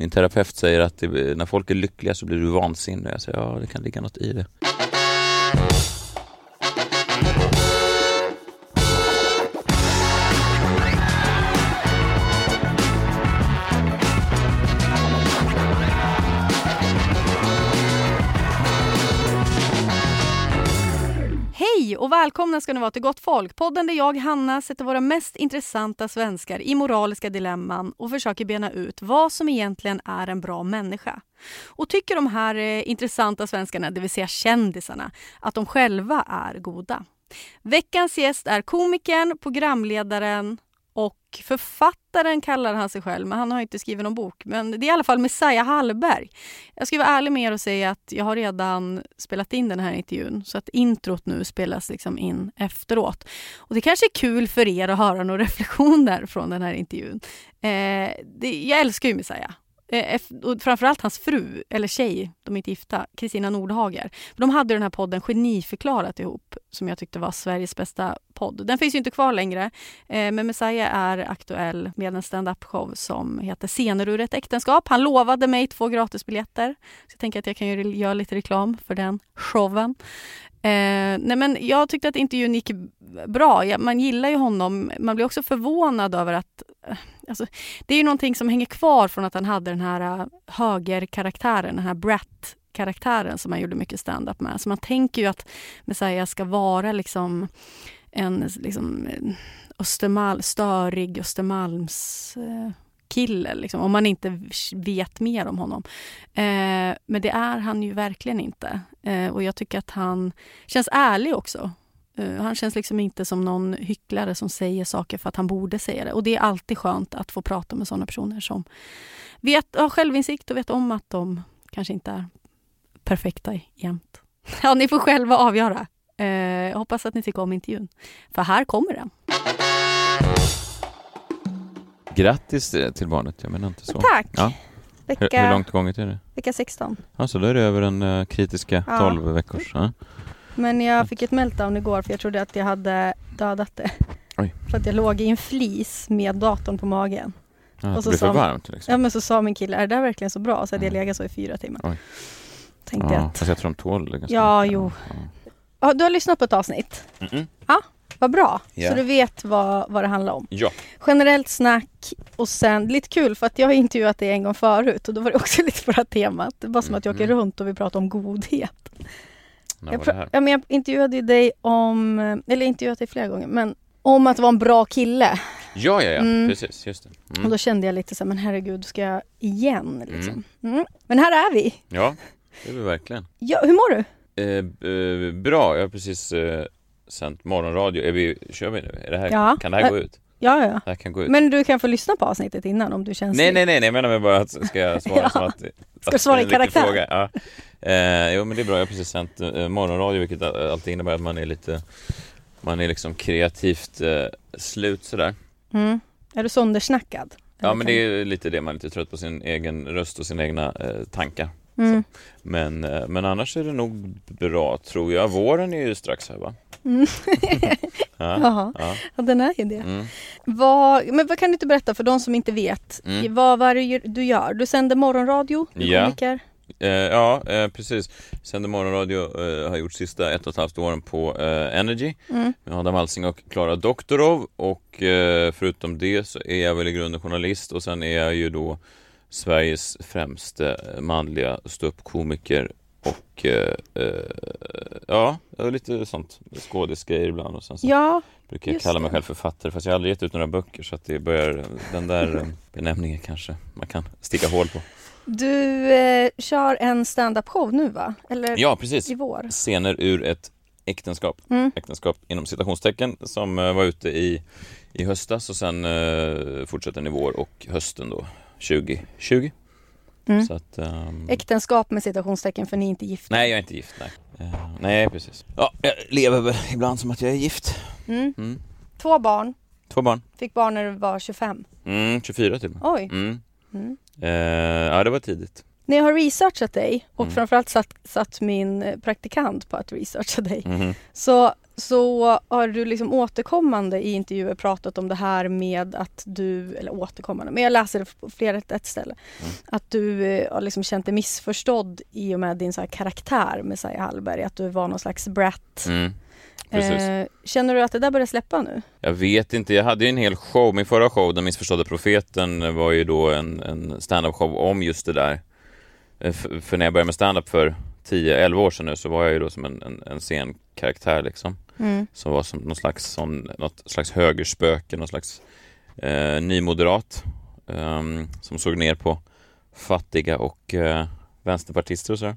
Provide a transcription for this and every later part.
Min terapeut säger att det, när folk är lyckliga så blir du vansinnig. Jag säger ja, det kan ligga något i det. Välkomna ska ni vara till Gott Folk. Podden där jag, Hanna, sätter våra mest intressanta svenskar i moraliska dilemman och försöker bena ut vad som egentligen är en bra människa. Och tycker de här eh, intressanta svenskarna, det vill säga kändisarna, att de själva är goda? Veckans gäst är komikern, programledaren författaren kallar han sig själv, men han har inte skrivit någon bok. Men det är i alla fall Messiah Hallberg. Jag ska vara ärlig med er och säga att jag har redan spelat in den här intervjun, så att introt nu spelas liksom in efteråt. Och det kanske är kul för er att höra några reflektioner från den här intervjun. Eh, det, jag älskar ju Messiah Eh, eh, och framförallt hans fru, eller tjej, de är inte gifta, Kristina Nordhager. De hade den här podden Geniförklarat ihop, som jag tyckte var Sveriges bästa podd. Den finns ju inte kvar längre, eh, men Messiah är aktuell med en standup-show som heter Scener ur ett äktenskap. Han lovade mig två gratisbiljetter, så jag tänker att jag kan göra lite reklam för den showen. Eh, nej men jag tyckte att intervjun gick bra. Man gillar ju honom. Man blir också förvånad över att... Alltså, det är ju någonting som hänger kvar från att han hade den här äh, högerkaraktären, den här Brat karaktären som han gjorde mycket stand-up med. Så man tänker ju att Messiah ska vara liksom en liksom, eh, Östermal, störig Östermalmskille Eh, liksom, om man inte vet mer om honom. Eh, men det är han ju verkligen inte. Eh, och jag tycker att han känns ärlig också. Eh, han känns liksom inte som någon hycklare som säger saker för att han borde säga det. Och det är alltid skönt att få prata med sådana personer som vet, har självinsikt och vet om att de kanske inte är perfekta jämt. Ja, ni får själva avgöra. Eh, jag hoppas att ni tycker om intervjun. För här kommer den. Grattis till barnet, jag menar inte så. Tack! Ja. Vecka, hur, hur långt gånget är det? Vecka 16. Ja, så då är det över den uh, kritiska ja. 12 veckors. Ja. Men jag fick ett meltdown igår för jag trodde att jag hade dödat det. Oj. För att jag låg i en flis med datorn på magen. Ja, och så det blev för varmt? Liksom. Ja, men så sa min kille, är det där verkligen så bra? Så hade jag legat så i fyra timmar. Oj. Tänkte ja, att... Fast jag tror de tål det ganska Ja, mycket. jo. Ja. Du har lyssnat på ett avsnitt? Mm -mm. Ja, vad bra. Ja. Så du vet vad, vad det handlar om. Ja. Generellt snack och sen lite kul för att jag har intervjuat dig en gång förut och då var det också lite på det här temat. Det var som att jag åker mm. runt och vi pratar om godhet. När jag, var det här? Ja, men jag intervjuade dig om, eller intervjuat dig flera gånger, men om att vara en bra kille. Ja, ja, ja, mm. precis. Just det. Mm. Och då kände jag lite så här, men herregud, ska jag igen? Liksom. Mm. mm. Men här är vi. Ja, det är vi verkligen. Ja, hur mår du? Eh, eh, bra, jag har precis eh, sänt morgonradio. Är vi, kör vi nu? Är det här, ja. Kan det här gå ut? Ja, ja. Det här kan gå ut. Men du kan få lyssna på avsnittet innan om du känner Nej, nej, nej, nej, jag menar bara att ska jag svara ja. som att... Ska du svara i karaktär? Fråga. Ja. Eh, jo, men det är bra. Jag har precis sänt eh, morgonradio, vilket alltid innebär att man är lite... Man är liksom kreativt eh, slut sådär. Mm. Är du söndersnackad? Ja, men det är lite det. Man är lite trött på sin egen röst och sina egna eh, tankar. Mm. Men, eh, men annars är det nog bra tror jag. Våren är ju strax här va? Mm. ja, ja. ja, den är ju det. Mm. Vad, men vad kan du inte berätta för de som inte vet? Mm. Vad, vad är det du gör? Du sänder morgonradio? Du ja. Eh, ja, eh, precis. Sänder morgonradio, eh, har gjort sista ett och ett halvt åren på eh, Energy mm. med Adam Alsing och Klara Doktorov och eh, förutom det så är jag väl i grunden journalist och sen är jag ju då Sveriges främste manliga ståuppkomiker och eh, eh, ja, lite sånt skådisgrejer ibland och sen så ja, brukar jag kalla mig själv författare fast jag har aldrig gett ut några böcker så att det börjar, den där eh, benämningen kanske man kan sticka hål på. Du eh, kör en stand-up show nu va? Eller ja, precis. i vår? Scener ur ett äktenskap. Mm. Äktenskap inom citationstecken som eh, var ute i, i höstas och sen eh, fortsätter den i vår och hösten då 2020. Mm. Så att, um... Äktenskap med citationstecken för ni är inte gifta? Nej, jag är inte gift. Nej, uh, nej precis. Ja, jag lever väl ibland som att jag är gift. Mm. Mm. Två barn? Två barn. Fick barn när du var 25? Mm, 24 till och med. Oj. Mm. Uh, ja, det var tidigt. När jag har researchat dig och mm. framförallt satt, satt min praktikant på att researcha dig mm. så så har du liksom återkommande i intervjuer pratat om det här med att du, eller återkommande, men jag läser det på flera ett ställe. Mm. Att du eh, har liksom känt dig missförstådd i och med din så karaktär Messiah Hallberg, att du var någon slags brat. Mm. Eh, känner du att det där börjar släppa nu? Jag vet inte, jag hade ju en hel show, min förra show, Den missförstådda profeten, var ju då en, en stand-up show om just det där. Eh, för, för när jag började med stand-up för 10-11 år sedan nu så var jag ju då som en, en, en scenkaraktär liksom. Mm. Som var som någon slags, sån, något slags högerspöke, någon slags eh, nymoderat. Eh, som såg ner på fattiga och eh, vänsterpartister och sådär.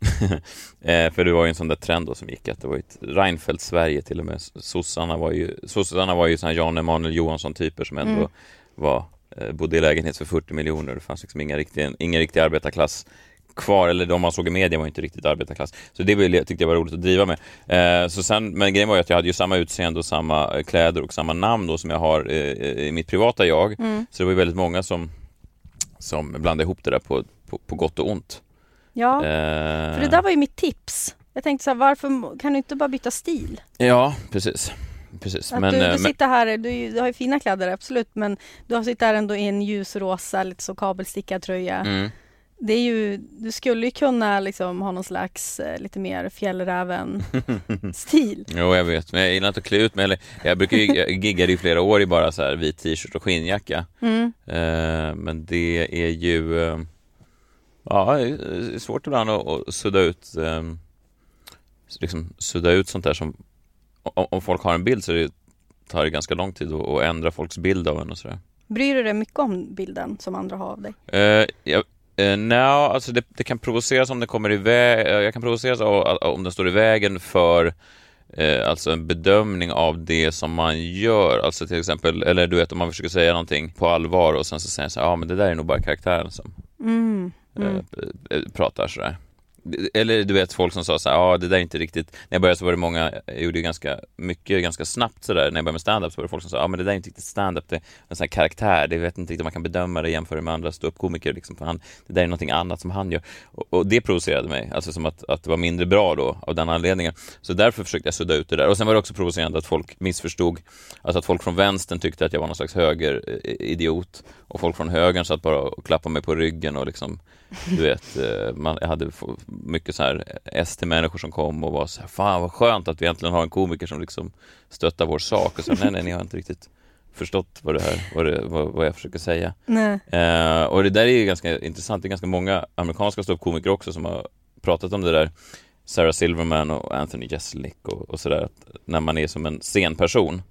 eh, för det var ju en sån där trend då som gick att det var ett Reinfeldt-Sverige till och med. Sossarna var ju, sossarna var ju såna Jan Emanuel Johansson-typer som ändå mm. var, eh, bodde i lägenhet för 40 miljoner. Det fanns liksom ingen riktig, ingen riktig arbetarklass kvar, eller de man såg i media var inte riktigt arbetarklass. Så det tyckte jag var roligt att driva med. Eh, så sen, men grejen var ju att jag hade ju samma utseende och samma kläder och samma namn då som jag har eh, i mitt privata jag. Mm. Så det var ju väldigt många som, som blandade ihop det där på, på, på gott och ont. Ja, eh. för det där var ju mitt tips. Jag tänkte så här, varför kan du inte bara byta stil? Ja, precis. Precis. Att men, du, du men... sitter här, du, du, har ju fina kläder absolut, men du har sitter här ändå i en ljusrosa, lite så kabelstickad tröja. Mm det är ju, du skulle ju kunna liksom ha någon slags eh, lite mer fjällräven-stil. jo, jag vet, men jag gillar inte att klä ut mig. Jag brukar ju, jag giggade i flera år i bara så här vit t-shirt och skinnjacka. Mm. Eh, men det är ju, eh, ja, det är svårt ibland att, sudda ut, eh, liksom sudda ut sånt där som, om, folk har en bild så det, tar det ganska lång tid att, ändra folks bild av en och sådär. Bryr du dig mycket om bilden som andra har av dig? Uh, jag, Uh, no, alltså det, det, kan provoceras om det kommer i väg, uh, jag kan provoceras av, om den står i vägen för uh, alltså en bedömning av det som man gör. Alltså till exempel, eller du vet om man försöker säga någonting på allvar och sen så säger man så ja ah, men det där är nog bara karaktären som mm. Mm. Eh, eh, pratar sådär. Eller du vet folk som sa så här, ja ah, det där är inte riktigt, när jag började så var det många, jag gjorde ganska mycket ganska snabbt sådär, när jag började med stand-up så var det folk som sa, ja ah, men det där är inte riktigt stand-up, det är en sån här karaktär, det vet inte riktigt om man kan bedöma det jämfört med andra ståuppkomiker liksom, för han, det där är någonting annat som han gör. Och, och, det provocerade mig, alltså som att, att det var mindre bra då av den anledningen. Så därför försökte jag sudda ut det där. Och sen var det också provocerande att folk missförstod, alltså att folk från vänstern tyckte att jag var någon slags högeridiot eh, och folk från högern satt bara och klappade mig på ryggen och liksom du vet, eh, man, hade mycket så här ST-människor som kom och var så här, fan vad skönt att vi äntligen har en komiker som liksom stöttar vår sak och så nej, nej, ni har inte riktigt förstått vad det här, vad, det, vad, vad jag försöker säga. Eh, och det där är ju ganska intressant, det är ganska många amerikanska ståuppkomiker också som har pratat om det där. Sarah Silverman och Anthony Jeselnik och, och sådär, när man är som en scenperson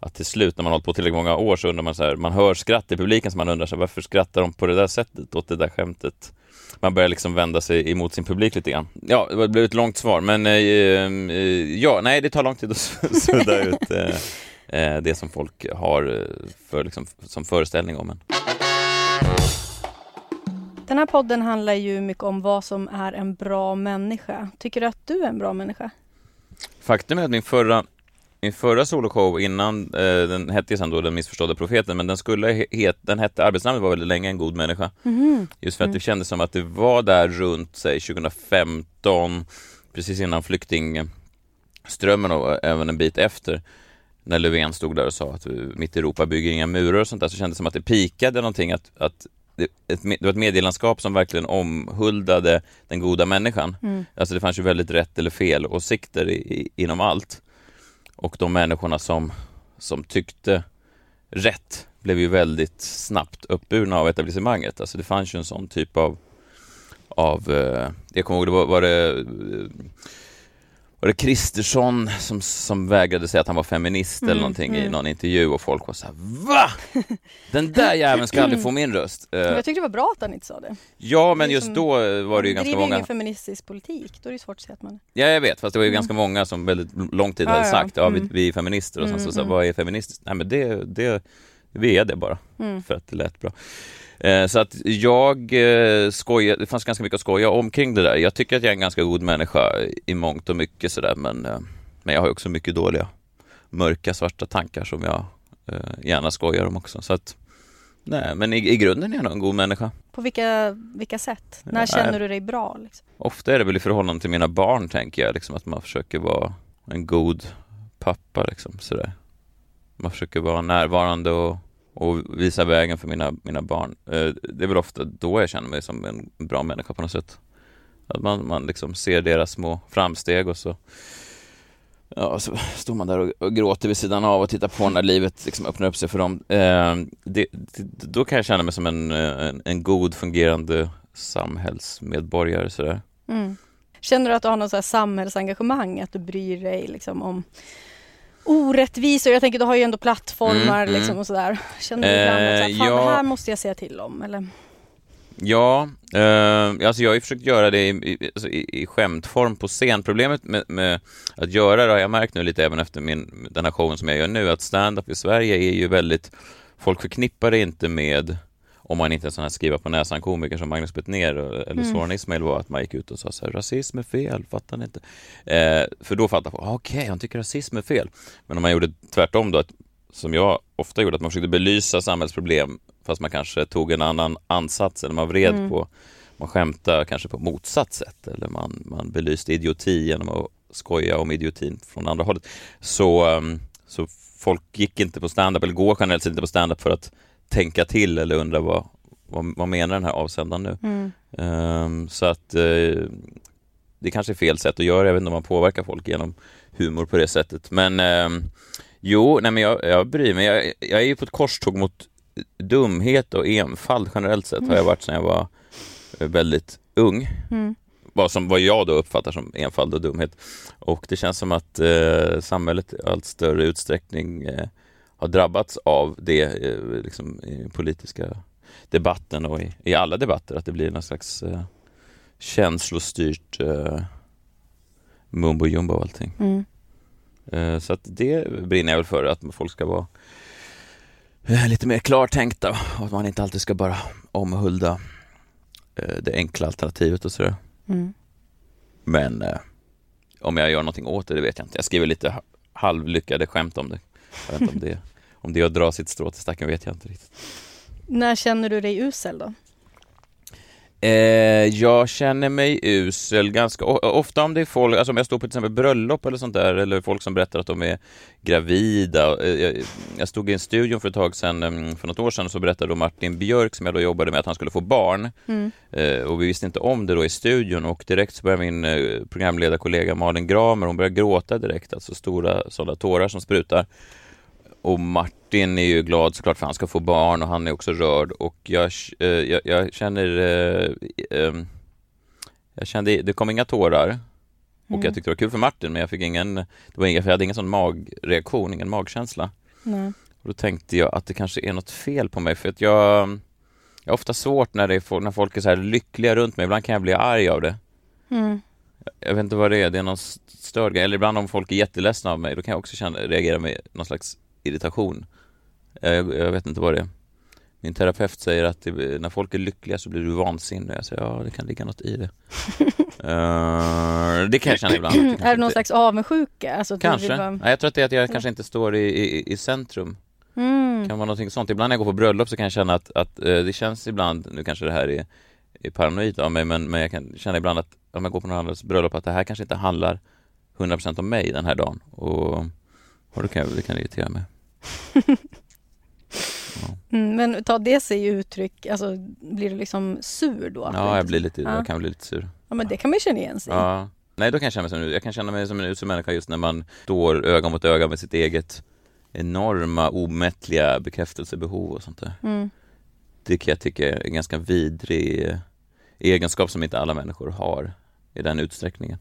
att till slut när man har hållit på tillräckligt många år så undrar man så här, man hör skratt i publiken så man undrar så här, varför skrattar de på det där sättet åt det där skämtet? man börjar liksom vända sig emot sin publik lite grann. Ja, det blev ett långt svar, men eh, eh ja, nej, det tar lång tid att sudda ut eh, eh, det som folk har eh, för, liksom, som föreställning om en. Den här podden handlar ju mycket om vad som är en bra människa. Tycker du att du är en bra människa? Faktum är att min förra min förra soloshow innan, eh, den hette ju sen då Den missförstådda profeten, men den skulle het, den hette, arbetsnamnet var väldigt länge En god människa. Mm. Just för att det mm. kändes som att det var där runt, säg 2015, precis innan flyktingströmmen och även en bit efter, när Löfven stod där och sa att mitt Europa bygger inga murar och sånt där, så kändes det som att det pikade någonting, att, att det, ett, det var ett medielandskap som verkligen omhuldade den goda människan. Mm. Alltså det fanns ju väldigt rätt eller fel åsikter i, i, inom allt. Och de människorna som, som tyckte rätt blev ju väldigt snabbt uppburna av etablissemanget. Alltså det fanns ju en sån typ av, av eh, jag kommer ihåg, det var, var det eh, var det Kristersson som, som vägrade säga att han var feminist mm, eller någonting mm. i någon intervju och folk var såhär VA? Den där jäveln ska aldrig få min röst. Men jag tyckte det var bra att han inte sa det. Ja men just då var det ju ganska många. Det är ingen feministisk politik, då är det svårt att säga att man Ja jag vet, fast det var ju mm. ganska många som väldigt lång tid hade sagt ja vi, mm. vi är feminister och sen så, så mm, vad är feministiskt? Nej men det, det, vi är det bara, för att det lät bra. Eh, så att jag eh, skojar, det fanns ganska mycket att skoja omkring det där. Jag tycker att jag är en ganska god människa i mångt och mycket sådär men, eh, men jag har också mycket dåliga mörka svarta tankar som jag gärna skojar om också. Så att, nej, men i, i grunden är jag nog en god människa. På vilka, vilka sätt? När ja, känner du dig bra? Liksom? Ofta är det väl i förhållande till mina barn tänker jag, liksom, att man försöker vara en god pappa liksom sådär. Man försöker vara närvarande och, och visa vägen för mina, mina barn. Eh, det är väl ofta då jag känner mig som en bra människa på något sätt. Att man, man liksom ser deras små framsteg och så Ja, så står man där och, och gråter vid sidan av och tittar på när livet liksom öppnar upp sig för dem. Eh, det, det, då kan jag känna mig som en, en, en god fungerande samhällsmedborgare sådär. Mm. Känner du att du har något så samhällsengagemang, att du bryr dig liksom om orättvisor? Jag tänker du har ju ändå plattformar mm, liksom och sådär. Känner du ibland att eh, ja. det här måste jag säga till om? Eller? Ja, eh, alltså jag har ju försökt göra det i, i, alltså i, i skämtform på scen. Problemet med, med, att göra det har jag märkt nu lite även efter min, den här showen som jag gör nu, att stand-up i Sverige är ju väldigt, folk förknippar det inte med om man inte är en sån här skriva på näsan komiker som Magnus Bettner eller mm. Soran Ismail var, att man gick ut och sa så här, rasism är fel, fattar ni inte? Eh, för då fattar folk, ah, okej, okay, han tycker rasism är fel. Men om man gjorde tvärtom då, att, som jag ofta gjorde, att man försökte belysa samhällsproblem fast man kanske tog en annan ansats eller man vred mm. på, man skämtade kanske på motsatt sätt eller man, man belyste idioti genom att skoja om idiotin från andra hållet. Så, um, så folk gick inte på stand-up eller går generellt sett inte på stand-up för att tänka till eller undra vad, vad, vad menar den här avsändaren nu? Mm. Um, så att uh, det kanske är fel sätt att göra, jag vet inte om man påverkar folk genom humor på det sättet. Men um, jo, nej men jag, jag bryr mig. Jag, jag är ju på ett korståg mot dumhet och enfald generellt sett har jag varit sedan jag var eh, väldigt ung. Mm. Vad, som, vad jag då uppfattar som enfald och dumhet. Och det känns som att eh, samhället i allt större utsträckning eh, har drabbats av det eh, liksom, i politiska debatten och i, i, alla debatter, att det blir någon slags eh, känslostyrt eh, mumbo jumbo och allting. Mm. Eh, så att det brinner jag väl för, att folk ska vara Eh, lite mer klartänkta och att man inte alltid ska bara omhulda eh, det enkla alternativet och sådär. Mm. Men eh, om jag gör någonting åt det, det vet jag inte. Jag skriver lite halvlyckade skämt om det. Jag vet inte om det, om det är att dra sitt strå till stacken vet jag inte riktigt. När känner du dig usel då? Eh, jag känner mig usel ganska ofta om det är folk, alltså om jag står på till exempel bröllop eller sånt där, eller folk som berättar att de är gravida. Eh, jag, jag stod i en studio för ett tag sedan, mm, för något år sedan, så berättade då Martin Björk, som jag då jobbade med, att han skulle få barn. Mm. Eh, och vi visste inte om det då i studion och direkt så började min eh, programledarkollega Malin Gramer, hon började gråta direkt, alltså stora sådana tårar som sprutar. Och Martin är ju glad såklart för han ska få barn och han är också rörd och jag, eh, jag, jag känner eh, eh, Jag kände, det kom inga tårar och mm. jag tyckte det var kul för Martin men jag fick ingen, det var ingen, jag hade ingen sån magreaktion, ingen magkänsla. Mm. Och då tänkte jag att det kanske är något fel på mig för att jag Jag har ofta svårt när, det är, när folk är så här lyckliga runt mig, ibland kan jag bli arg av det. Mm. Jag vet inte vad det är, det är någon störd grej. Eller ibland om folk är jätteledsna av mig, då kan jag också känna, reagera med någon slags irritation. Jag, jag, vet inte vad det är. Min terapeut säger att det, när folk är lyckliga så blir du vansinnig. Jag säger ja, det kan ligga något i det. uh, det kan jag känna ibland. är det någon inte... slags avundsjuka? Alltså, kanske. Bara... Nej, jag tror att det är att jag kanske inte står i, i, i centrum. Mm. kan vara någonting sånt. Ibland när jag går på bröllop så kan jag känna att, att uh, det känns ibland, nu kanske det här är, är paranoid av mig, men, men jag kan känna ibland att om jag går på någon annans bröllop att det här kanske inte handlar 100% om mig den här dagen. Och, och då kan det kan irritera mig. Mm, men tar det sig uttryck, alltså blir du liksom sur då? Ja, jag blir lite, ja. jag kan bli lite sur. Ja, men det kan man ju känna igen sig Ja. Nej, då kan jag känna mig som, jag kan känna mig som en usel människa just när man står öga mot öga med sitt eget enorma, omättliga bekräftelsebehov och sånt där. Mm. Det kan jag tycka är en ganska vidrig egenskap som inte alla människor har i den utsträckningen.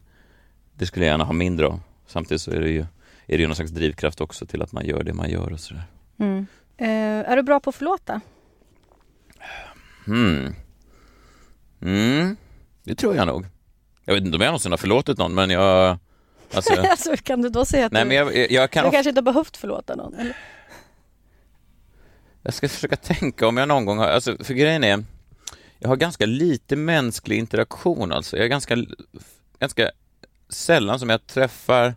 Det skulle jag gärna ha mindre av. Samtidigt så är det ju är det ju någon slags drivkraft också till att man gör det man gör och sådär. Mm. Eh, är du bra på att förlåta? Mm. Mm, det tror jag nog. Jag vet inte om jag någonsin har förlåtit någon men jag Alltså, alltså kan du då säga att nej, du, jag, jag kan du kanske inte har behövt förlåta någon? Eller? Jag ska försöka tänka om jag någon gång har, alltså för grejen är Jag har ganska lite mänsklig interaktion alltså. Jag är ganska, ganska sällan som jag träffar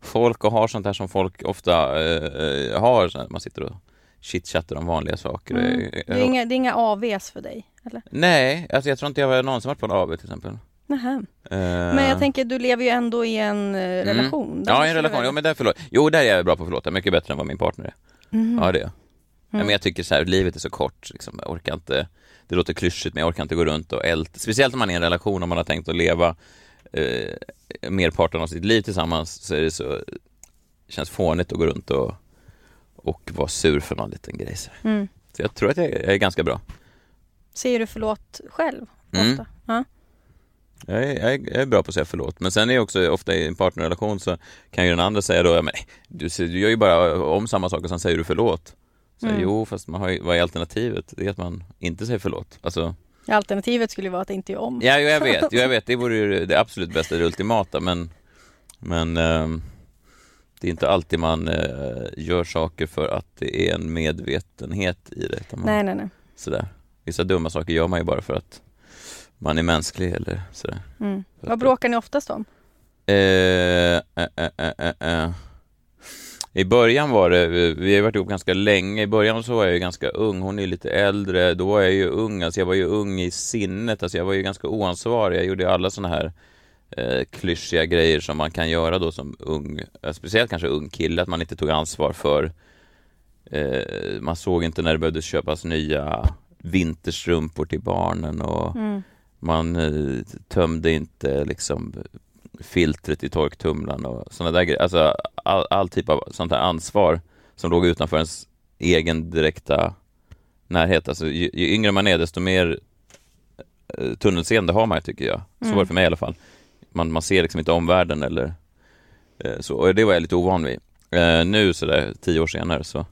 folk och har sånt här som folk ofta eh, har. Man sitter och chitchattar om vanliga saker. Mm. Det, är inga, det är inga AVs för dig? Eller? Nej, alltså jag tror inte jag någonsin varit på en AV till exempel. Nähä. Eh, Men jag tänker, du lever ju ändå i en eh, Mm. relation. Där Ja, i en relation. Jo, men där förlåt. Jo, där är jag bra på att förlåta. Mycket bättre än vad min partner är. Mhm. Ja, det är jag. Ja, Mm. men jag tycker så här, livet är så kort. Liksom. Jag orkar inte, det låter klyschigt, men jag orkar inte gå runt och älta. Speciellt om man är i en relation och man har tänkt att leva eh, merparten av sitt liv tillsammans så är det så känns fånigt att gå runt och, och vara sur för någon liten grej. Så Mm. Så jag tror att jag är, jag är ganska bra. Säger du förlåt själv Mm. ofta? Ja. Jag är, jag, är, jag är bra på att säga förlåt. Men sen är jag också ofta i en partnerrelation så kan ju den andra säga då, ja, men du, du gör ju bara om samma sak och sen säger du förlåt. Så Mm. jo, fast man har ju, vad är alternativet? Det är att man inte säger förlåt. Alltså, Alternativet skulle vara att inte göra om. ja, jo, jag vet, jo, jag vet, det vore ju det absolut bästa, det ultimata, men, men ehm, det är inte alltid man eh, gör saker för att det är en medvetenhet i det. Man, Nej, nej, nej. sådär. Vissa dumma saker gör man ju bara för att man är mänsklig eller sådär. Mm. Vad bråkar ni oftast om? Eh, eh. I början var det, vi har varit ihop ganska länge, i början så var jag ju ganska ung, hon är lite äldre, då var jag ju ung, alltså jag var ju ung i sinnet, alltså jag var ju ganska oansvarig, jag gjorde alla sådana här eh, klyschiga grejer som man kan göra då som ung, eh, speciellt kanske ung kille, att man inte tog ansvar för eh, man såg inte när det behövde köpas nya vinterstrumpor till barnen och Mm. man eh, tömde inte liksom filtret i torktumlaren och sådana där grejer. Alltså all, all typ av sånt här ansvar som låg utanför ens egen direkta närhet. Alltså ju, ju yngre man är desto mer eh, tunnelseende har man tycker jag. Så Mm. var det för mig i alla fall. Man, man ser liksom inte omvärlden eller eh, så. Och det var jag lite ovan vid. Eh, nu sådär tio år senare så,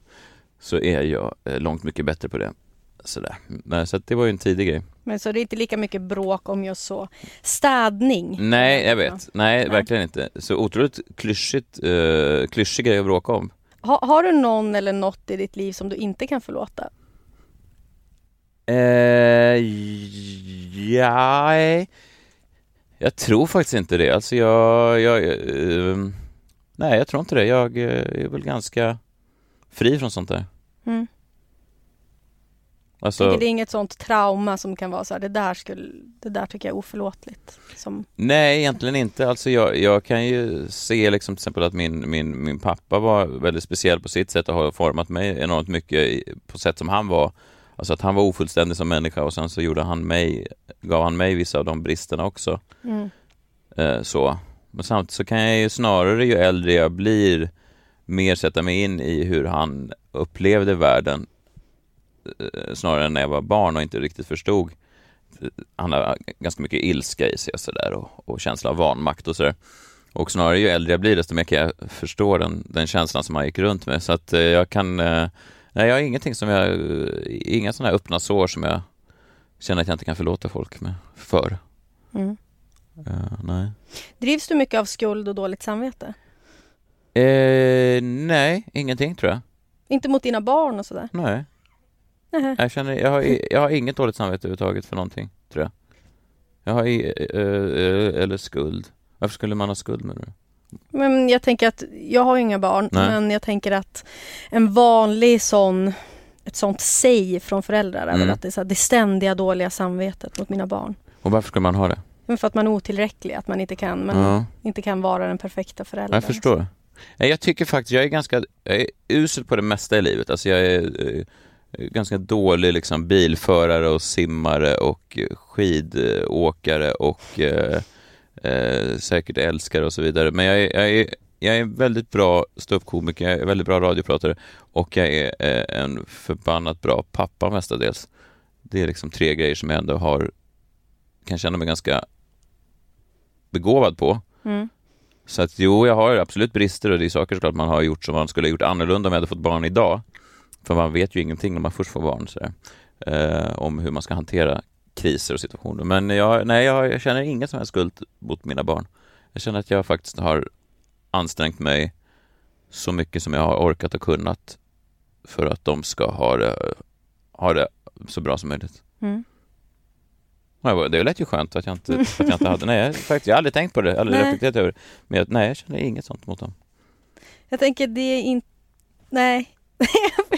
så är jag eh, långt mycket bättre på det. Sådär. Så det var ju en tidig grej. Men så det är inte lika mycket bråk om just så städning? Nej, jag vet. Nej, Nej. verkligen inte. Så otroligt klyschigt, uh, klyschig grej att bråka om. Ha, har du någon eller något i ditt liv som du inte kan förlåta? Eh, ja, jag tror faktiskt inte det. Alltså jag, jag eh, nej, jag tror inte det. Jag eh, är väl ganska fri från sånt där. Mm. Alltså, det är inget sånt trauma som kan vara så här, det där, skulle, det där tycker jag är oförlåtligt. Som, Nej, egentligen inte. Alltså jag, jag kan ju se liksom till exempel att min, min, min pappa var väldigt speciell på sitt sätt och har format mig enormt mycket på sätt som han var. Alltså att han var ofullständig som människa och sen så gjorde han mig, gav han mig vissa av de bristerna också. mm. Eh, så. Men samtidigt så kan jag ju snarare ju äldre jag blir mer sätta mig in i hur han upplevde världen snarare än när jag var barn och inte riktigt förstod. Han har ganska mycket ilska i sig och sådär och, och känsla av vanmakt och sådär. Och snarare ju äldre jag blir desto mer kan jag förstå den, den känslan som han gick runt med. Så att eh, jag kan, eh, nej jag har ingenting som jag, eh, inga sådana här öppna sår som jag känner att jag inte kan förlåta folk med för. Mm. Eh, nej. Drivs du mycket av skuld och dåligt samvete? Eh, nej, ingenting tror jag. Inte mot dina barn och sådär? Nej, Nähä. jag känner, jag har, jag har inget dåligt samvete överhuvudtaget för någonting, tror jag. Jag har, i- eller skuld. Varför skulle man ha skuld med det? Men jag tänker att, jag har ju inga barn, Nej. men jag tänker att en vanlig sån, ett sånt säg från föräldrar är väl Mm. att det är så här, det ständiga dåliga samvetet mot mina barn. Och varför skulle man ha det? Men för att man är otillräcklig, att man inte kan, man Ja, inte kan vara den perfekta föräldern. jag förstår. Jag tycker faktiskt, jag är ganska, jag är usel på det mesta i livet. Alltså jag är eh, ganska dålig liksom bilförare och simmare och skidåkare och eh, eh, säkert älskare och så vidare. Men jag är, jag är, jag är väldigt bra ståuppkomiker, jag är väldigt bra radiopratare och jag är eh, en förbannat bra pappa mestadels. Det är liksom tre grejer som jag ändå har, kan känna mig ganska begåvad på. Mm. Så att jo, jag har absolut brister och det är saker såklart man har gjort som man skulle ha gjort annorlunda om jag hade fått barn idag. För man vet ju ingenting när man först får barn så eh, om hur man ska hantera kriser och situationer. Men jag, nej, jag, jag känner ingen som helst skuld mot mina barn. Jag känner att jag faktiskt har ansträngt mig så mycket som jag har orkat och kunnat för att de ska ha det, ha det så bra som möjligt. Mm. Det lät ju skönt att jag inte, att jag inte hade, nej, jag, faktiskt, jag har aldrig tänkt på det, aldrig Nej. reflekterat över det. Men jag, nej, jag känner inget sånt mot dem. Jag tänker det är inte... Nej.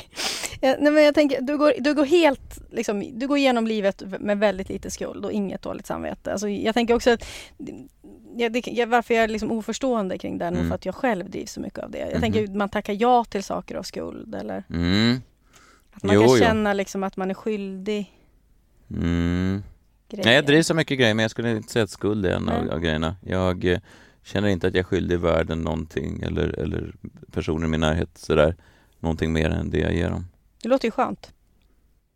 Ja, nej, men jag tänker, du går, du går helt, liksom, du går igenom livet med väldigt lite skuld och inget dåligt samvete. Alltså, jag tänker också att ja, det, varför jag är liksom oförstående kring det är Mm. för att jag själv drivs så mycket av det. Jag Mhm. tänker man tackar ja till saker av skuld eller Mm. att man Jo, kan jo. känna liksom att man är skyldig Mm. grejer. Nej, jag drivs så mycket grejer, men jag skulle inte säga att skuld är en av, av grejerna. Jag eh, känner inte att jag är skyldig världen någonting eller, eller personer i min närhet sådär, någonting mer än det jag ger dem. Det låter ju skönt.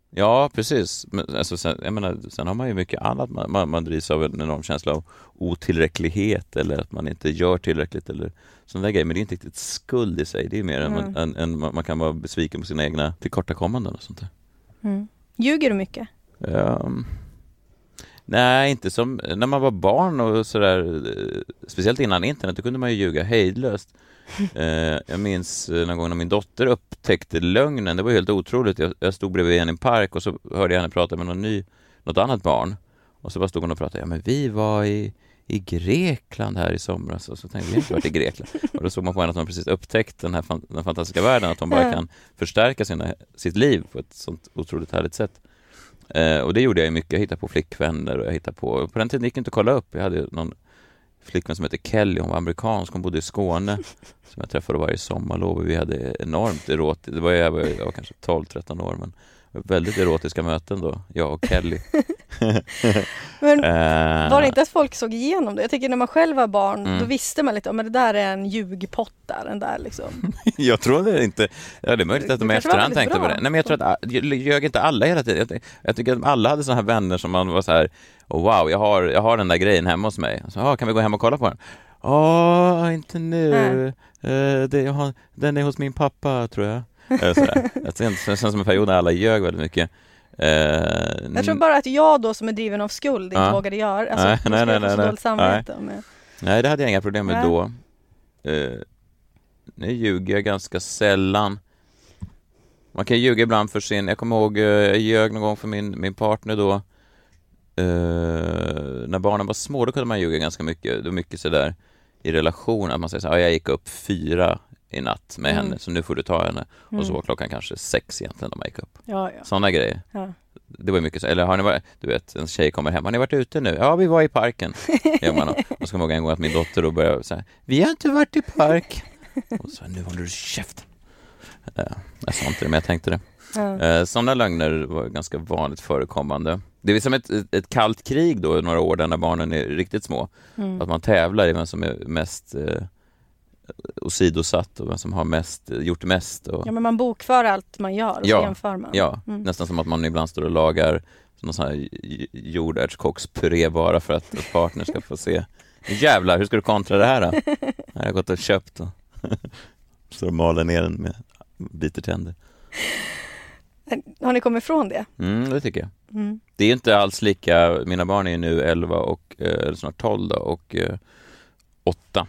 Ja, precis. Men, alltså, sen, jag menar, sen har man ju mycket annat. Man, man, man drivs av en enorm känsla av otillräcklighet eller att man inte gör tillräckligt eller sådana där grejer. Men det är inte riktigt skuld i sig. Det är mer Mm. än, än man man kan vara besviken på sina egna tillkortakommanden och sånt där. Mm. Ljuger du mycket? Ehm, nej, inte som när man var barn och sådär. eh, Speciellt innan internet, då kunde man ju ljuga hejdlöst. Eh, jag minns eh, någon gång när min dotter upptäckte lögnen. Det var helt otroligt. Jag, jag stod bredvid henne i en park och så hörde jag henne prata med någon ny, något annat barn. Och så bara stod hon och pratade. Ja, men vi var i, i Grekland här i somras. Och så tänkte jag, vi inte varit i Grekland. Och då såg man på henne att hon precis upptäckt den här fan, den fantastiska världen. Att hon bara kan förstärka sina, sitt liv på ett sånt otroligt härligt sätt. Eh, och det gjorde jag mycket. Jag hittade på flickvänner och jag hittade på... På den tiden gick det inte att kolla upp. Jag hade någon flickvän som hette Kelly. Hon var amerikansk. Hon bodde i Skåne. Som jag träffade varje sommarlov. Och vi hade enormt erotiskt... Det var jag, var, jag var kanske 12-13 år. Men väldigt erotiska möten då. Jag och Kelly. Men Eh, var det inte att folk såg igenom det? Jag tycker när man själv var barn, Mm. då visste man lite, om det där är en ljugpott där, den där liksom. Jag tror det inte. Ja, det är möjligt att de i efterhand tänkte på bra. det. Nej, men jag tror att jag ljög inte alla hela tiden. Jag, jag tycker att alla hade såna här vänner som man var så här, oh, wow, jag har, jag har den där grejen hemma hos mig. Så, ah, kan vi gå hem och kolla på den? Åh, inte nu. Eh, det, jag har, den är hos min pappa, tror jag. Känns det känns som en period när alla ljög väldigt mycket. Eh, Jag tror bara att jag då som är driven av skuld inte vågade göra alltså, Nej, nej, nej, nej, dåligt samvete. Men, Nej, det hade jag inga problem med Nej. då. Eh, nu ljuger jag ganska sällan. Man kan ljuga ibland för sin... Jag kommer ihåg, eh, jag ljög någon gång för min, min partner då. Eh, när barnen var små, då kunde man ljuga ganska mycket. Det var mycket sådär i relation, att man säger så här, "Ja, jag gick upp fyra i natt med Mm. henne, så nu får du ta henne. Och så Mm. var klockan kanske sex egentligen när man gick upp. ja, ja. Sådana grejer. ja. Det var mycket så, eller har ni varit, du vet, en tjej kommer hem, har ni varit ute nu? Ja, vi var i parken. Gör man. Och så kommer jag ihåg en gång att min dotter då började säga, vi har inte varit i park. Och så, nu håller du käften. Jag sa inte det, men jag tänkte det. ja. Eh, Sådana lögner var ganska vanligt förekommande. Det är som ett, ett kallt krig då, några år där när barnen är riktigt små. Mm. Att man tävlar i vem som är mest eh, åsidosatt och vem som har mest, gjort mest. Och, ja, men man bokför allt man gör och Ja, jämför man. Ja, Mm. nästan som att man ibland står och lagar någon sån här jordärtskockspuré bara för att partner ska få se. Jävlar, hur ska du kontra det här då? Jag har gått och köpt och står och maler ner den med biter tänder. Har ni kommit ifrån det? Mm, det tycker jag. Mm. Det är inte alls lika, mina barn är nu 11 och, eh, snart 12 då, och eh, 8.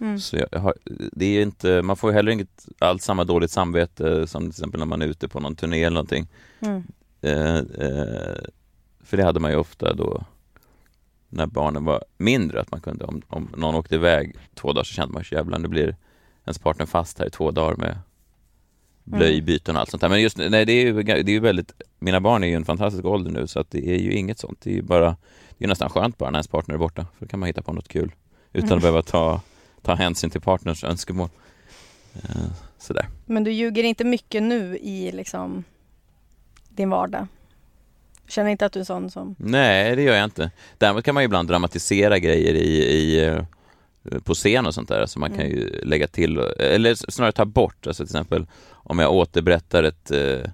Mm. Så har, det är inte, man får heller inget alls samma dåligt samvete som till exempel när man är ute på någon turné eller någonting. Mm. Eh, eh, för det hade man ju ofta då när barnen var mindre, att man kunde, om, om någon åkte iväg två dagar så kände man jävlar, nu blir ens partner fast här i två dagar med blöjbyten och allt sånt där. Men just nej, det är ju, det är ju väldigt, mina barn är ju en fantastisk ålder nu så att det är ju inget sånt. Det är ju bara, det är nästan skönt bara när ens partner är borta, för då kan man hitta på något kul utan Mm. att behöva ta, ta hänsyn till partners önskemål. Eh, sådär. Men du ljuger inte mycket nu i liksom din vardag? Känner inte att du är sån som... Nej, det gör jag inte. Däremot kan man ju ibland dramatisera grejer i, i, eh, på scen och sånt där, så man kan Mm. ju lägga till, eller snarare ta bort, alltså till exempel om jag återberättar ett, eh,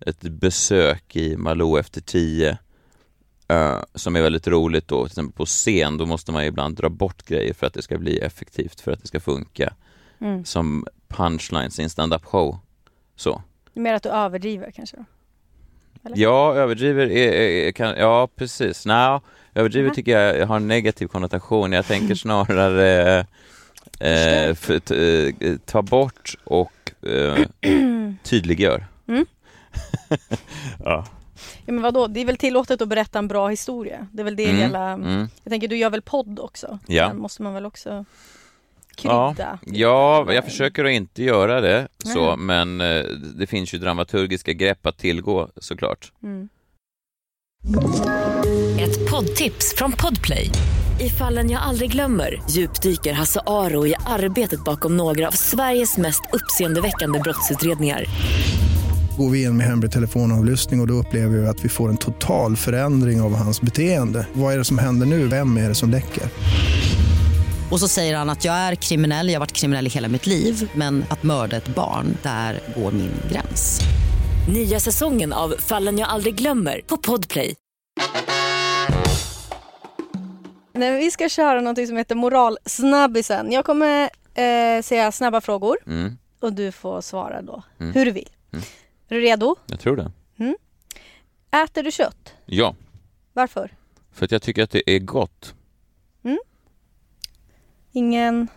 ett besök i Malou efter tio, eh, som är väldigt roligt då, till exempel på scen, då måste man ju ibland dra bort grejer för att det ska bli effektivt, för att det ska funka, Mm. som punchlines i en stand-up show. Så. Mer att du överdriver kanske? Eller? Ja, överdriver är, är, kan, ja precis. Nej, överdriver Mhm. tycker jag har en negativ konnotation. Jag tänker snarare eh, för, t, eh, ta bort och eh, tydliggör. Mm. ja. Ja, men vadå? Det är väl tillåtet att berätta en bra historia? Det är väl det Mm, hela... Mm. Jag tänker, du gör väl podd också? Ja. Där måste man väl också... krydda? Ja, ja, jag försöker att inte göra det så, men eh, det finns ju dramaturgiska grepp att tillgå såklart. Mm. Ett poddtips från Podplay. I fallen jag aldrig glömmer djupdyker Hasse Aro i arbetet bakom några av Sveriges mest uppseendeväckande brottsutredningar. Går vi in med hemlig telefonavlyssning och, och då upplever vi att vi får en total förändring av hans beteende. Vad är det som händer nu? Vem är det som läcker? Och så säger han att jag är kriminell, jag har varit kriminell i hela mitt liv men att mörda ett barn, där går min gräns. Nya säsongen av Fallen jag aldrig glömmer på Podplay. Nej, vi ska köra något som heter moralsnabbisen. Jag kommer eh, säga snabba frågor Mm, och du får svara då Mm. hur du vill. Mm. Är du redo? jag tror det. Äter du kött? Ja, Varför? för att jag tycker att det är gott. Ingen...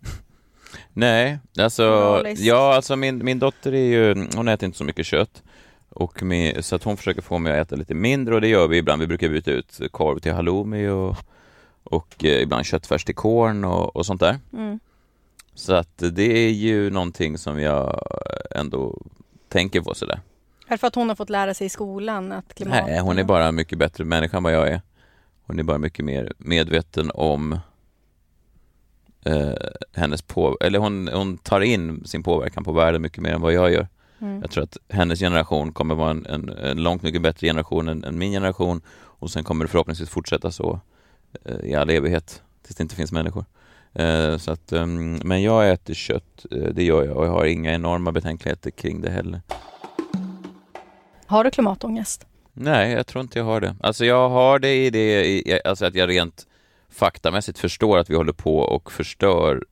Nej, alltså, Moraliskt. ja, alltså min, min dotter är ju, hon äter inte så mycket kött. Och min, så att hon försöker få mig att äta lite mindre och det gör vi ibland. Vi brukar byta ut korv till halloumi och, och eh, ibland köttfärs till korn och, och sånt där. Mm. Så att det är ju någonting som jag ändå tänker på sådär. Är det för att hon har fått lära sig i skolan att klimat... Nej, hon är bara en mycket bättre människa än vad jag är. Hon är bara mycket mer medveten om eh, hennes på... Eller hon, hon tar in sin påverkan på världen mycket mer än vad jag gör. Mm. Jag tror att hennes generation kommer vara en, en, en långt mycket bättre generation än, än min generation och sen kommer det förhoppningsvis fortsätta så eh, i all evighet tills det inte finns människor. Eh, så att, ehm, men jag äter kött, eh, det gör jag och jag har inga enorma betänkligheter kring det heller. Har du klimatångest? Nej, jag tror inte jag har det. Alltså jag har det i det, i, alltså att jag rent faktamässigt förstår att vi håller på och förstör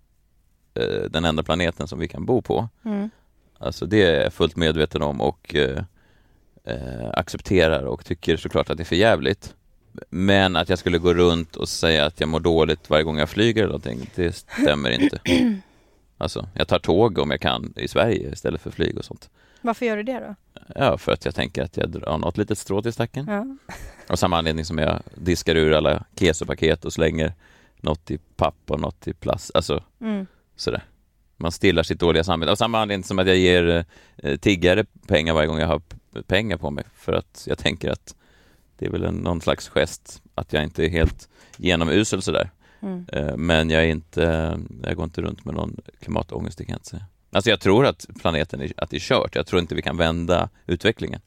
eh, den enda planeten som vi kan bo på. Mm. Alltså det är jag fullt medveten om och eh, accepterar och tycker såklart att det är för jävligt. Men att jag skulle gå runt och säga att jag mår dåligt varje gång jag flyger eller någonting, det stämmer inte. Alltså, jag tar tåg om jag kan i Sverige istället för flyg och sånt. Varför gör du det då? Ja, för att jag tänker att jag drar något litet strå till stacken. Ja. Av samma anledning som jag diskar ur alla kesopaket och slänger något i papp och något i plast. Alltså Mm. sådär. Man stillar sitt dåliga samvete. Av samma anledning som att jag ger eh, tiggare pengar varje gång jag har pengar på mig. För att jag tänker att det är väl en, någon slags gest att jag inte är helt genomusel sådär. Mm. Eh, men jag är inte, jag går inte runt med någon klimatångest, det kan jag inte säga. Alltså jag tror att planeten är, att det är kört. Jag tror inte vi kan vända utvecklingen.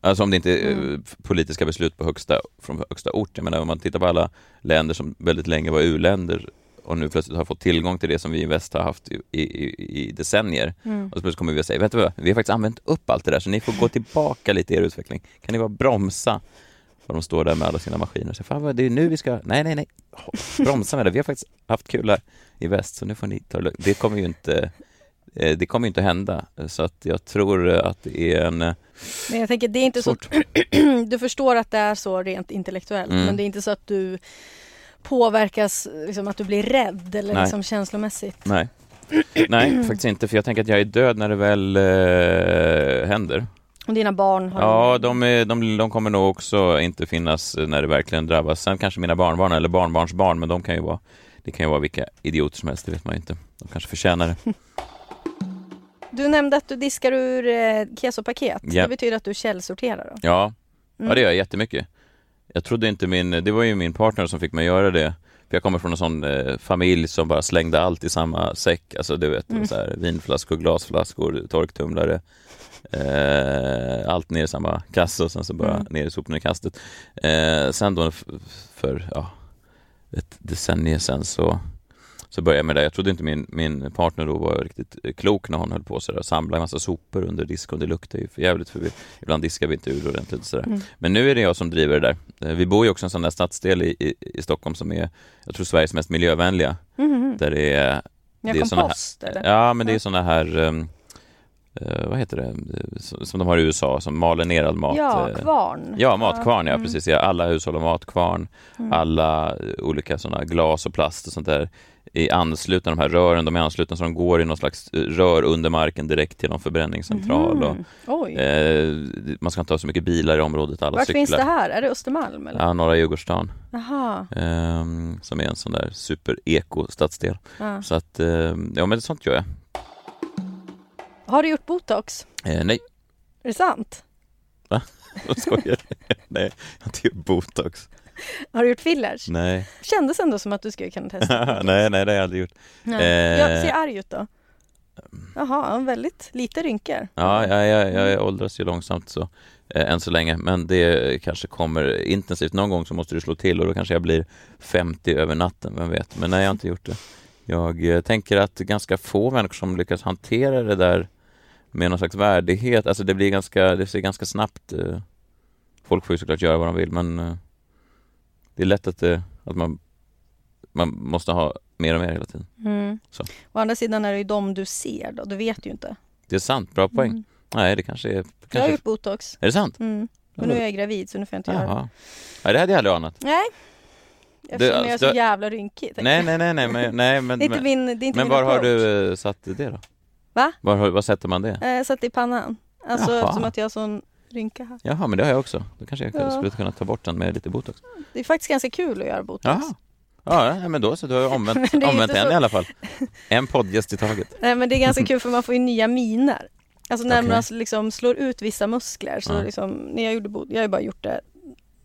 Alltså om det inte är Mm. eh, politiska beslut på högsta, från högsta ort. Jag menar om man tittar på alla länder som väldigt länge var u-länder och nu plötsligt har fått tillgång till det som vi i väst har haft i, i, i decennier. Mm. Och så plötsligt kommer vi att säga, vet du vad, vi har faktiskt använt upp allt det där så ni får gå tillbaka lite i er utveckling. Kan ni bara bromsa? Och de står där med alla sina maskiner och säger, fan vad, det är nu vi ska, nej nej nej, bromsa med det, vi har faktiskt haft kul här i väst så nu får ni ta det. Det kommer ju inte, eh, det kommer inte hända. Så att jag tror eh, att det är en... eh, Men jag tänker, det är inte så... Svårt. du förstår att det är så rent intellektuellt, Mm. men det är inte så att du påverkas, liksom att du blir rädd eller Nej. liksom känslomässigt. Nej. Nej, faktiskt inte, för jag tänker att jag är död när det väl eh, händer. Och dina barn har... Ja, de, är, de, de kommer nog också inte finnas när det verkligen drabbas. Sen kanske mina barnbarn eller barnbarnsbarn, men de kan ju vara, det kan ju vara vilka idioter som helst, det vet man ju inte. De kanske förtjänar det. Du nämnde att du diskar ur eh, kesopaket. Ja. Det betyder att du källsorterar då? Ja, Mm. ja det gör jag jättemycket. Jag trodde inte min, det var ju min partner som fick mig göra det. För jag kommer från en sån eh, familj som bara slängde allt i samma säck. Alltså du vet, Mm. så här, vinflaskor, glasflaskor, torktumlare. Eh, allt ner i samma kasse och sen så bara Mm. ner i sopnedkastet. Eh, sen då för ja, ett decennium sen så, så började jag med det. Jag trodde inte min, min partner då var riktigt eh, klok när hon höll på sådär och samlade en massa sopor under disken. Det luktar ju för jävligt för vi, ibland diskar vi inte ur ordentligt sådär. Mm. Men nu är det jag som driver det där. Eh, Vi bor ju också i en sån där stadsdel i, i, i Stockholm som är, jag tror Sveriges mest miljövänliga. Mhm. Där det är, det är såna här- kompost eller? ja men det är såna här um, eh, vad heter det, som de har i USA, som maler ner all mat. ja, eh, kvarn. Ja, matkvarn, ja mm. precis. Ja, alla hushåll har matkvarn, Mm. alla olika sådana glas och plast och sånt där i anslutna, de här rören, de är anslutna så de går i någon slags eh, rör under marken direkt till någon förbränningscentral. Och, Mhm. Eh, man ska inte ha så mycket bilar i området, alla Vart cyklar. finns det här? Är det Östermalm? Eller? Ja, norra Djurgårdsstaden, eh, som är en sån där super-eko-stadsdel. Ja. Så att, eh, ja men sånt gör jag. Har du gjort botox? Eh, nej, Är det sant? jag skojar. nej, jag har inte gjort botox. Har du gjort fillers? Nej, Kändes ändå som att du skulle kunna testa. nej, nej, det har jag aldrig gjort. Nej. Eh. Jag ser arg ut då. Jaha, väldigt lite rynkor. Ja, jag, jag, jag åldras ju långsamt så eh, än så länge, men det kanske kommer intensivt. Någon gång så måste det slå till och då kanske jag blir 50 över natten, vem vet. Men nej, jag har inte gjort det. Jag eh, tänker att ganska få människor som lyckas hantera det där med någon slags värdighet, alltså det blir ganska, det ser ganska snabbt eh, Folk får ju såklart göra vad de vill men eh, det är lätt att, det, att man, man måste ha mer och mer hela tiden. Mm. Så. Å andra sidan är det ju de du ser då, du vet ju inte. Det är sant, bra poäng. Mm. Nej, det kanske är... Jag har Kanske, gjort botox. är det sant? Mm. Men nu är jag gravid så nu får jag inte göra det. Jaha. Nej, det hade jag aldrig anat. Nej. Eftersom jag är så det- jävla rynkig. Nej, nej, nej, nej, men, nej, men, Det är inte min, det är inte men var har approach. du eh, satt det då? Va? Var, har- var sätter man det? Eh, satt i pannan. Alltså Jaha. eftersom att jag har sån rynka här. Jaha, men det har jag också. Då kanske jag Ja. skulle kunna ta bort den med lite botox. Det är faktiskt ganska kul att göra botox. Jaha. Ja, men då så. Du har jag omvänt, omvänt en så- i alla fall. En poddgäst i taget. Nej men det är ganska kul för man får ju nya miner. Alltså när Okej. man liksom slår ut vissa muskler så Ja. liksom, när jag gjorde bot- jag har ju bara gjort det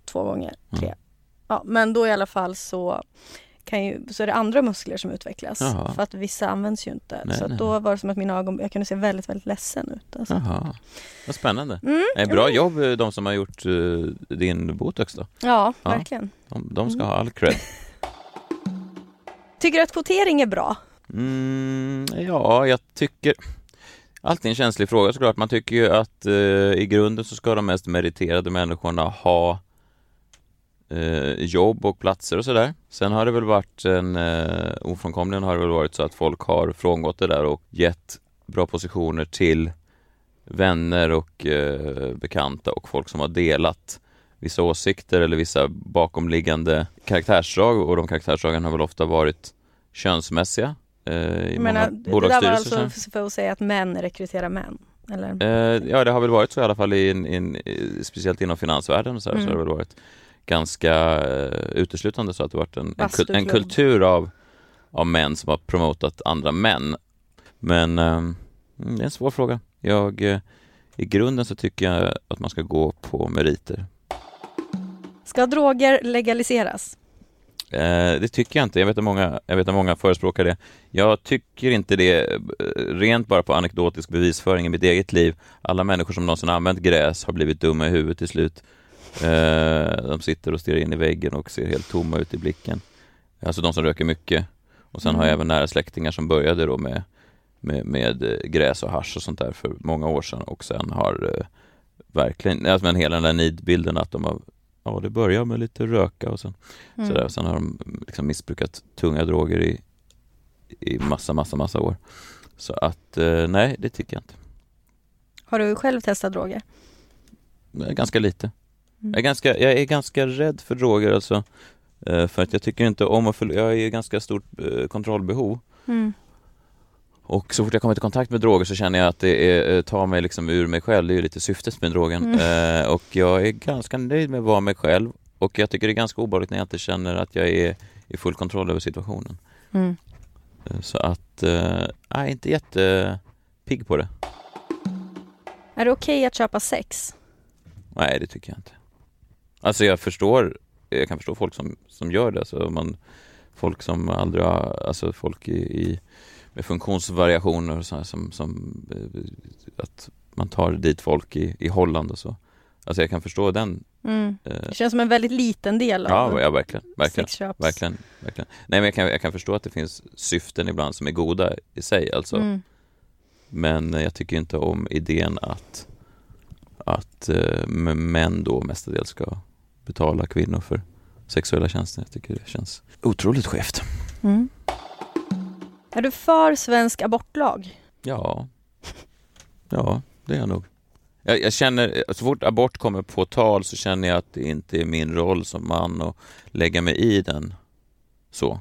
två gånger, tre. Mm. Ja, men då i alla fall så kan ju, så är det andra muskler som utvecklas. Jaha. För att vissa används ju inte. Nej, så nej, då var det som att mina ögon, jag kunde se väldigt, väldigt ledsen ut. Alltså. Jaha, vad spännande. Mm, Eh, Bra jobb eh, de som har gjort eh, din botox då. Ja, Ja. verkligen. De, de ska Mm. ha all cred. Tycker du att kvotering är bra? Mm, ja, jag tycker... Alltid en känslig fråga såklart. Man tycker ju att eh, i grunden så ska de mest meriterade människorna ha jobb och platser och sådär. Sen har det väl varit en, eh, ofrånkomligen har det väl varit så att folk har frångått det där och gett bra positioner till vänner och eh, bekanta och folk som har delat vissa åsikter eller vissa bakomliggande karaktärsdrag och de karaktärsdragen har väl ofta varit könsmässiga eh, i Jag många menar, det där var bolagsstyrelser. alltså för att säga att män rekryterar män? Eller? Eh, ja, det har väl varit så i alla fall, i, in, in, speciellt inom finansvärlden och så, här, så Mm. har det väl varit ganska eh, uteslutande så att det varit en, en, en kultur av, av män som har promotat andra män. Men mm, det är en svår fråga. Jag, eh, I grunden så tycker jag att man ska gå på meriter. Ska droger legaliseras? Eh, det tycker jag inte. Jag vet, att många, jag vet att många förespråkar det. Jag tycker inte det rent bara på anekdotisk bevisföring i mitt eget liv. Alla människor som någonsin använt gräs har blivit dumma i huvudet till slut. Eh, de sitter och stirrar in i väggen och ser helt tomma ut i blicken. Alltså de som röker mycket. Och sen har jag Mm. även nära släktingar som började då med, med, med eh, gräs och hasch och sånt där för många år sedan och sen har eh, verkligen, alltså men hela den där nidbilden att de har, ja det börjar med lite röka och sen Mm. Sådär. Sen har de liksom missbrukat tunga droger i, i massa, massa, massa år. Så att nej, det tycker jag inte. Har du själv testat droger? Ganska lite. Mm. Jag, är ganska, jag är ganska rädd för droger alltså. Eh, för att jag tycker inte om att förlora, jag är ganska stort eh, kontrollbehov. Mm. Och så fort jag kommer i kontakt med droger så känner jag att det är, eh, tar mig liksom ur mig själv. Det är ju lite syftet med drogen. Eh, och jag är ganska nöjd med att vara mig själv. Och jag tycker det är ganska obehagligt när jag inte känner att jag är i full kontroll över situationen. Mm. Så att, eh, jag är inte jättepigg på det. Är det okej att köpa sex? Nej, det tycker jag inte. Alltså jag förstår, jag kan förstå folk som, som gör det. Alltså man, folk som aldrig har, alltså folk i, i med funktionsvariationer och så här, som, som eh, att man tar dit folk i, i Holland och så. Alltså jag kan förstå den. Mm. Eh, Det känns som en väldigt liten del av ja, ja, verkligen. Verkligen. Verkligen, verkligen. Nej, men jag kan, jag kan förstå att det finns syften ibland som är goda i sig. Alltså. Mm. Men jag tycker inte om idén att, att eh, män då mestadels ska betala kvinnor för sexuella tjänster. Jag tycker det känns otroligt skevt. Mm. Är du för svensk abortlag? Ja, Ja, det är jag nog. Jag, jag, känner, så fort abort kommer på tal så känner jag att det inte är min roll som man att lägga mig i den. Så.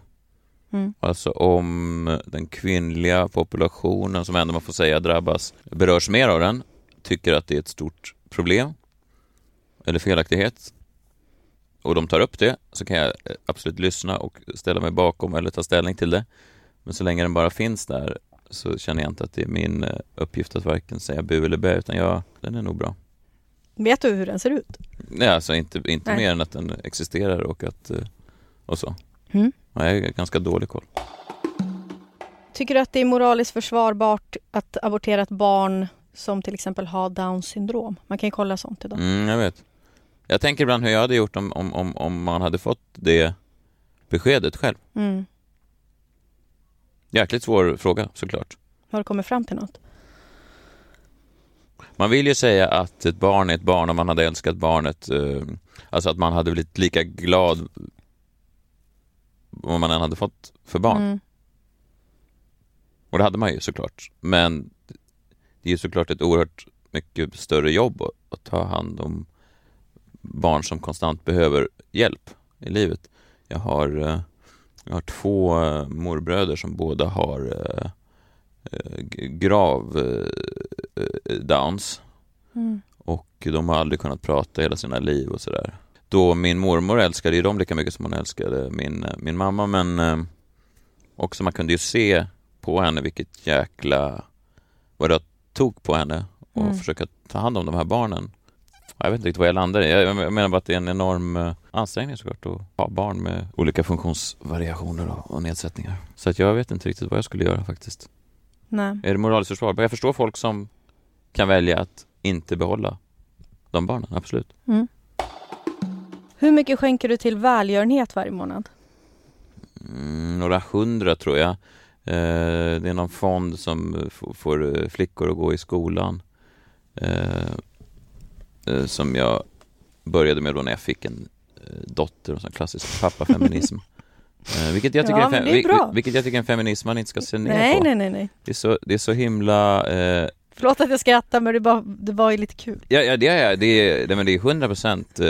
Mm. Alltså om den kvinnliga populationen, som ändå man får säga drabbas, berörs mer av den, tycker att det är ett stort problem eller felaktighet och de tar upp det så kan jag absolut lyssna och ställa mig bakom eller ta ställning till det. Men så länge den bara finns där så känner jag inte att det är min eh, uppgift att varken säga bu eller bä utan jag, den är nog bra. Vet du hur den ser ut? Nej, alltså inte, inte mer än att den existerar och att eh, och så. Mm. Jag har ganska dålig koll. Tycker du att det är moraliskt försvarbart att abortera ett barn som till exempel har Downs syndrom? Man kan ju kolla sånt idag. Mm, jag vet. Jag tänker ibland hur jag hade gjort om, om, om, om man hade fått det beskedet själv. Mm. Jäkligt svår fråga såklart. Har du kommit fram till något? Man vill ju säga att ett barn är ett barn om man hade älskat barnet. Eh, alltså att man hade blivit lika glad om man än hade fått för barn. Mm. Och det hade man ju såklart. Men det är ju såklart ett oerhört mycket större jobb att ta hand om barn som konstant behöver hjälp i livet. Jag har, eh, jag har två eh, morbröder som båda har eh, grav downs mm. och de har aldrig kunnat prata hela sina liv och sådär. Då min mormor älskade ju dem lika mycket som hon älskade min, min mamma men också man kunde ju se på henne vilket jäkla vad det tog på henne och mm. försöka ta hand om de här barnen. Jag vet inte riktigt vad jag landar i. Jag menar bara att det är en enorm eh, ansträngning såklart att ha barn med olika funktionsvariationer och nedsättningar. Så att jag vet inte riktigt vad jag skulle göra faktiskt. Nej. Är det moraliskt försvarbart? Jag förstår folk som kan välja att inte behålla de barnen, absolut. Mm. Hur mycket skänker du till välgörenhet varje månad? Mm, några hundra tror jag. Eh, det är någon fond som får eh, flickor att gå i skolan. Eh, som jag började med då när jag fick en dotter, och sån klassisk pappafeminism. vilket, jag tycker ja, är, vil, vilket jag tycker en feminism man inte ska se ner nej, på. Nej, nej, nej. Det är så, det är så himla eh, Förlåt att jag skrattar men det, bara, det var ju lite kul. Ja, ja det är det. Är, det, men det är 100 procent eh,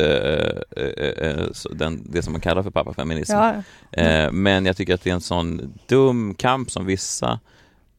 eh, eh det som man kallar för pappafeminism. Ja. Mm. men jag tycker att det är en sån dum kamp som vissa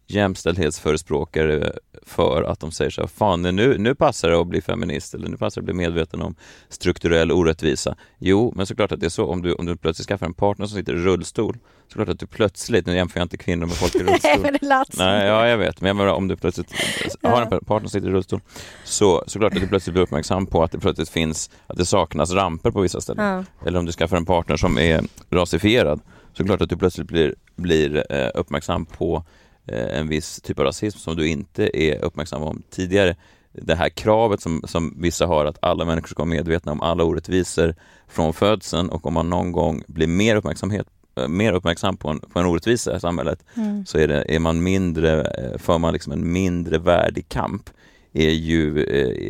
jämställdhetsförespråkare för att de säger så här, fan nu, nu passar det att bli feminist eller nu passar det att bli medveten om strukturell orättvisa. Jo, men såklart att det är så om du, om du plötsligt skaffar en partner som sitter i rullstol, såklart att du plötsligt, nu jämför jag inte kvinnor med folk i rullstol. Nej, men det lät Nej, ja jag vet, men jag menar om du plötsligt har en partner som sitter i rullstol, så såklart att du plötsligt blir uppmärksam på att det plötsligt finns, att det saknas ramper på vissa ställen. Ja. Eller om du skaffar en partner som är rasifierad, så klart att du plötsligt blir, blir eh, uppmärksam på en viss typ av rasism som du inte är uppmärksam om tidigare. Det här kravet som, som vissa har att alla människor ska vara medvetna om alla orättvisor från födseln och om man någon gång blir mer, uppmärksamhet, eh, mer uppmärksam på en, på en orättvisa i samhället mm. så är, det, är man mindre, eh, för man liksom en mindre värdig kamp är ju,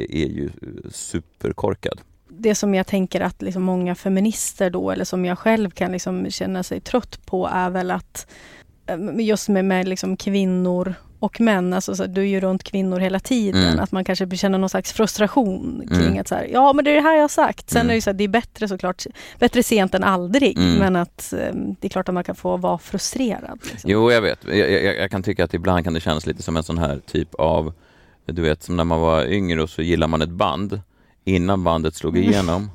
är ju superkorkad det som jag tänker att liksom många feminister då, eller som jag själv kan liksom känna sig trött på, är väl att Eh, just med, med liksom kvinnor och män, alltså så, du är ju runt kvinnor hela tiden, mm. att man kanske känner någon slags frustration kring mm. att så här, ja men det är det här jag har sagt. Sen mm. är det så här, det är bättre såklart, bättre sent än aldrig, mm. men att um, det är klart att man kan få vara frustrerad. Liksom. Jo, jag vet. Jag, jag, jag, kan tycka att ibland kan det kännas lite som en sån här typ av, du vet, som när man var yngre och så gillar man ett band innan bandet slog mm. igenom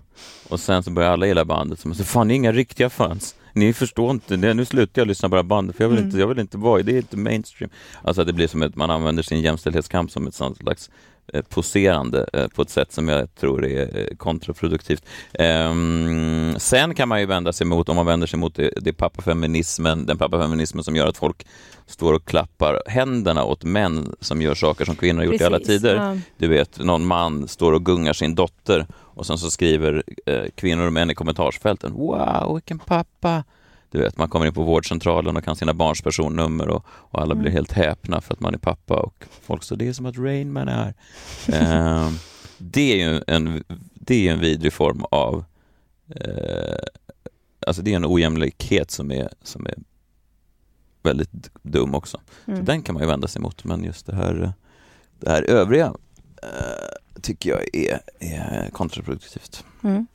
och sen så börjar alla gilla bandet, så man säger, fan inga riktiga fans ni förstår inte, nu slutar jag lyssna på det här bandet för jag vill, mm. inte, jag vill inte vara i, det är inte mainstream. Alltså det blir som att man använder sin jämställdhetskamp som ett sånt slags eh, poserande eh, på ett sätt som jag tror är eh, kontraproduktivt. Um, sen kan man ju vända sig mot, om man vänder sig mot det, det pappafeminismen, den pappafeminismen som gör att folk står och klappar händerna åt män som gör saker som kvinnor har gjort Precis, i alla tider. Ja. Du vet, någon man står och gungar sin dotter och sen så skriver eh, kvinnor och män i kommentarsfälten Wow, vilken pappa! Du vet, man kommer in på vårdcentralen och kan sina barns personnummer och, och alla mm. blir helt häpna för att man är pappa och folk säger det är som att Rainman är eh, det är ju en, det är en vidrig form av eh, Alltså det är en ojämlikhet som är, som är väldigt dum också. Mm. Så den kan man ju vända sig mot, men just det här det här övriga eh, tycker jag är, är kontraproduktivt. Mm.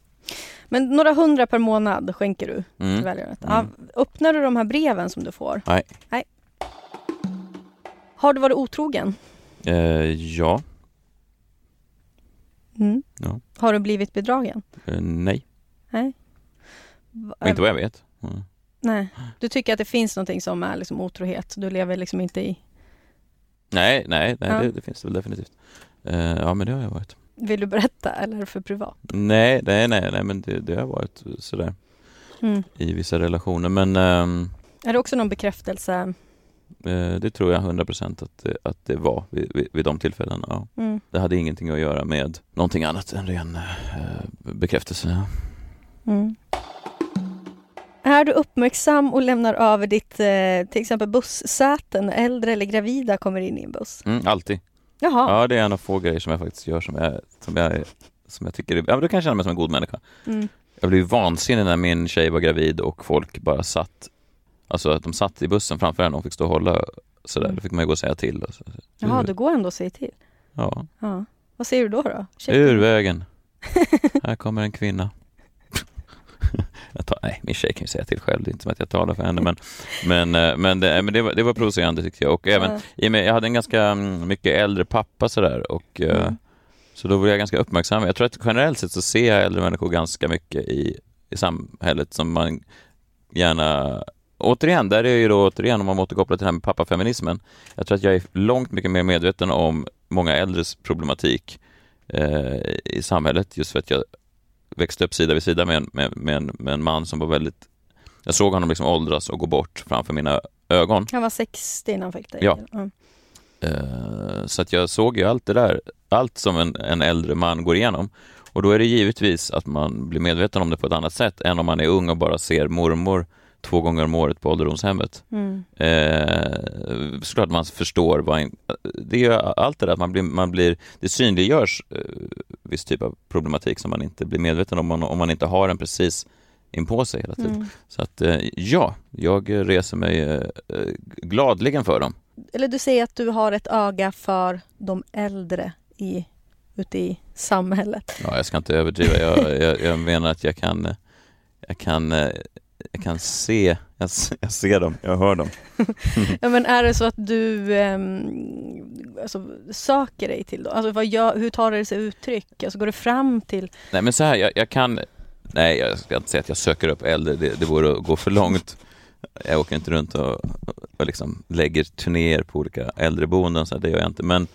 Men några hundra per månad skänker du till Mm. välgörenhet. Mm. Ja, öppnar du de här breven som du får? Nej. Nej. Har du varit otrogen? Eh, ja, Mm. Ja. Har du blivit bedragen? eh, nej, Nej. Va- inte vad jag vet. Mm. Nej. Du tycker att det finns någonting som är liksom otrohet? Du lever liksom inte i... Nej, nej, nej Ja. det, det finns det väl definitivt. Eh, ja, men det har jag varit. Vill du berätta eller är det för privat? Nej, nej, nej, nej men det, det har varit sådär Mm. i vissa relationer. Men ehm, Är det också någon bekräftelse? eh, det tror jag 100% att, det- att det var vid, vid, vid de tillfällena. Ja. Mm. Det hade ingenting att göra med någonting annat än ren eh, bekräftelse. Mm. Är du uppmärksam och lämnar över ditt till exempel bussäte när äldre eller gravida kommer in i en buss? Mm, alltid. Jaha. Ja, det är en av få grejer som jag faktiskt gör som jag, som jag, som jag tycker ja, men då kan jag känna mig som en god människa. Mm. Jag blev vansinnig när min tjej var gravid och folk bara satt, alltså att de satt i bussen framför henne och fick stå och hålla sådär. Mm. Då fick man ju gå och säga till. Och så. Jaha, du går ändå och säger till. Ja, Ja. Vad säger du då? då? Ur vägen. Här kommer en kvinna. Jag tar, nej, min tjej kan ju säga till själv, det är inte som att jag talar för henne men, men, eh, men, det, men det, var, det var provocerande tyckte jag och även Ja. jag hade en ganska mm, mycket äldre pappa sådär och eh, Mm. så då var jag ganska uppmärksam. Jag tror att generellt sett så ser jag äldre människor ganska mycket i, i samhället som man gärna Återigen, där är ju då återigen om man återkopplar till det här med pappafeminismen. Jag tror att jag är långt mycket mer medveten om många äldres problematik eh, i samhället just för att jag växte upp sida vid sida med en, med, med, en, med en man som var väldigt Jag såg honom liksom åldras och gå bort framför mina ögon. Han var 60 när han fick dig. Ja. Mm. Eh, Så att jag såg ju allt det där, allt som en, en äldre man går igenom. Och då är det givetvis att man blir medveten om det på ett annat sätt än om man är ung och bara ser mormor två gånger om året på ålderdomshemmet. Mm. Eh, såklart man förstår vad en, det är ju allt det där att man blir, man blir det synliggörs eh, viss typ av problematik som man inte blir medveten om, om man inte har den precis inpå sig hela tiden. Mm. Så att eh, ja, jag reser mig eh, gladligen för dem. Eller du säger att du har ett öga för de äldre i, ute i samhället. Ja, jag ska inte överdriva. Jag, jag, jag menar att jag kan, jag kan, eh, jag kan se, jag, jag ser dem, jag hör dem. Ja, men är det så att du ehm, alltså, söker dig till då? Alltså, vad gör, hur tar det sig uttryck? Alltså, går du fram till... Nej, men så här, jag, jag kan, nej, jag ska inte säga att jag söker upp äldre, det, det vore att gå för långt. Jag åker inte runt och, och liksom lägger turnéer på olika äldreboenden, så här, det gör jag inte. Men,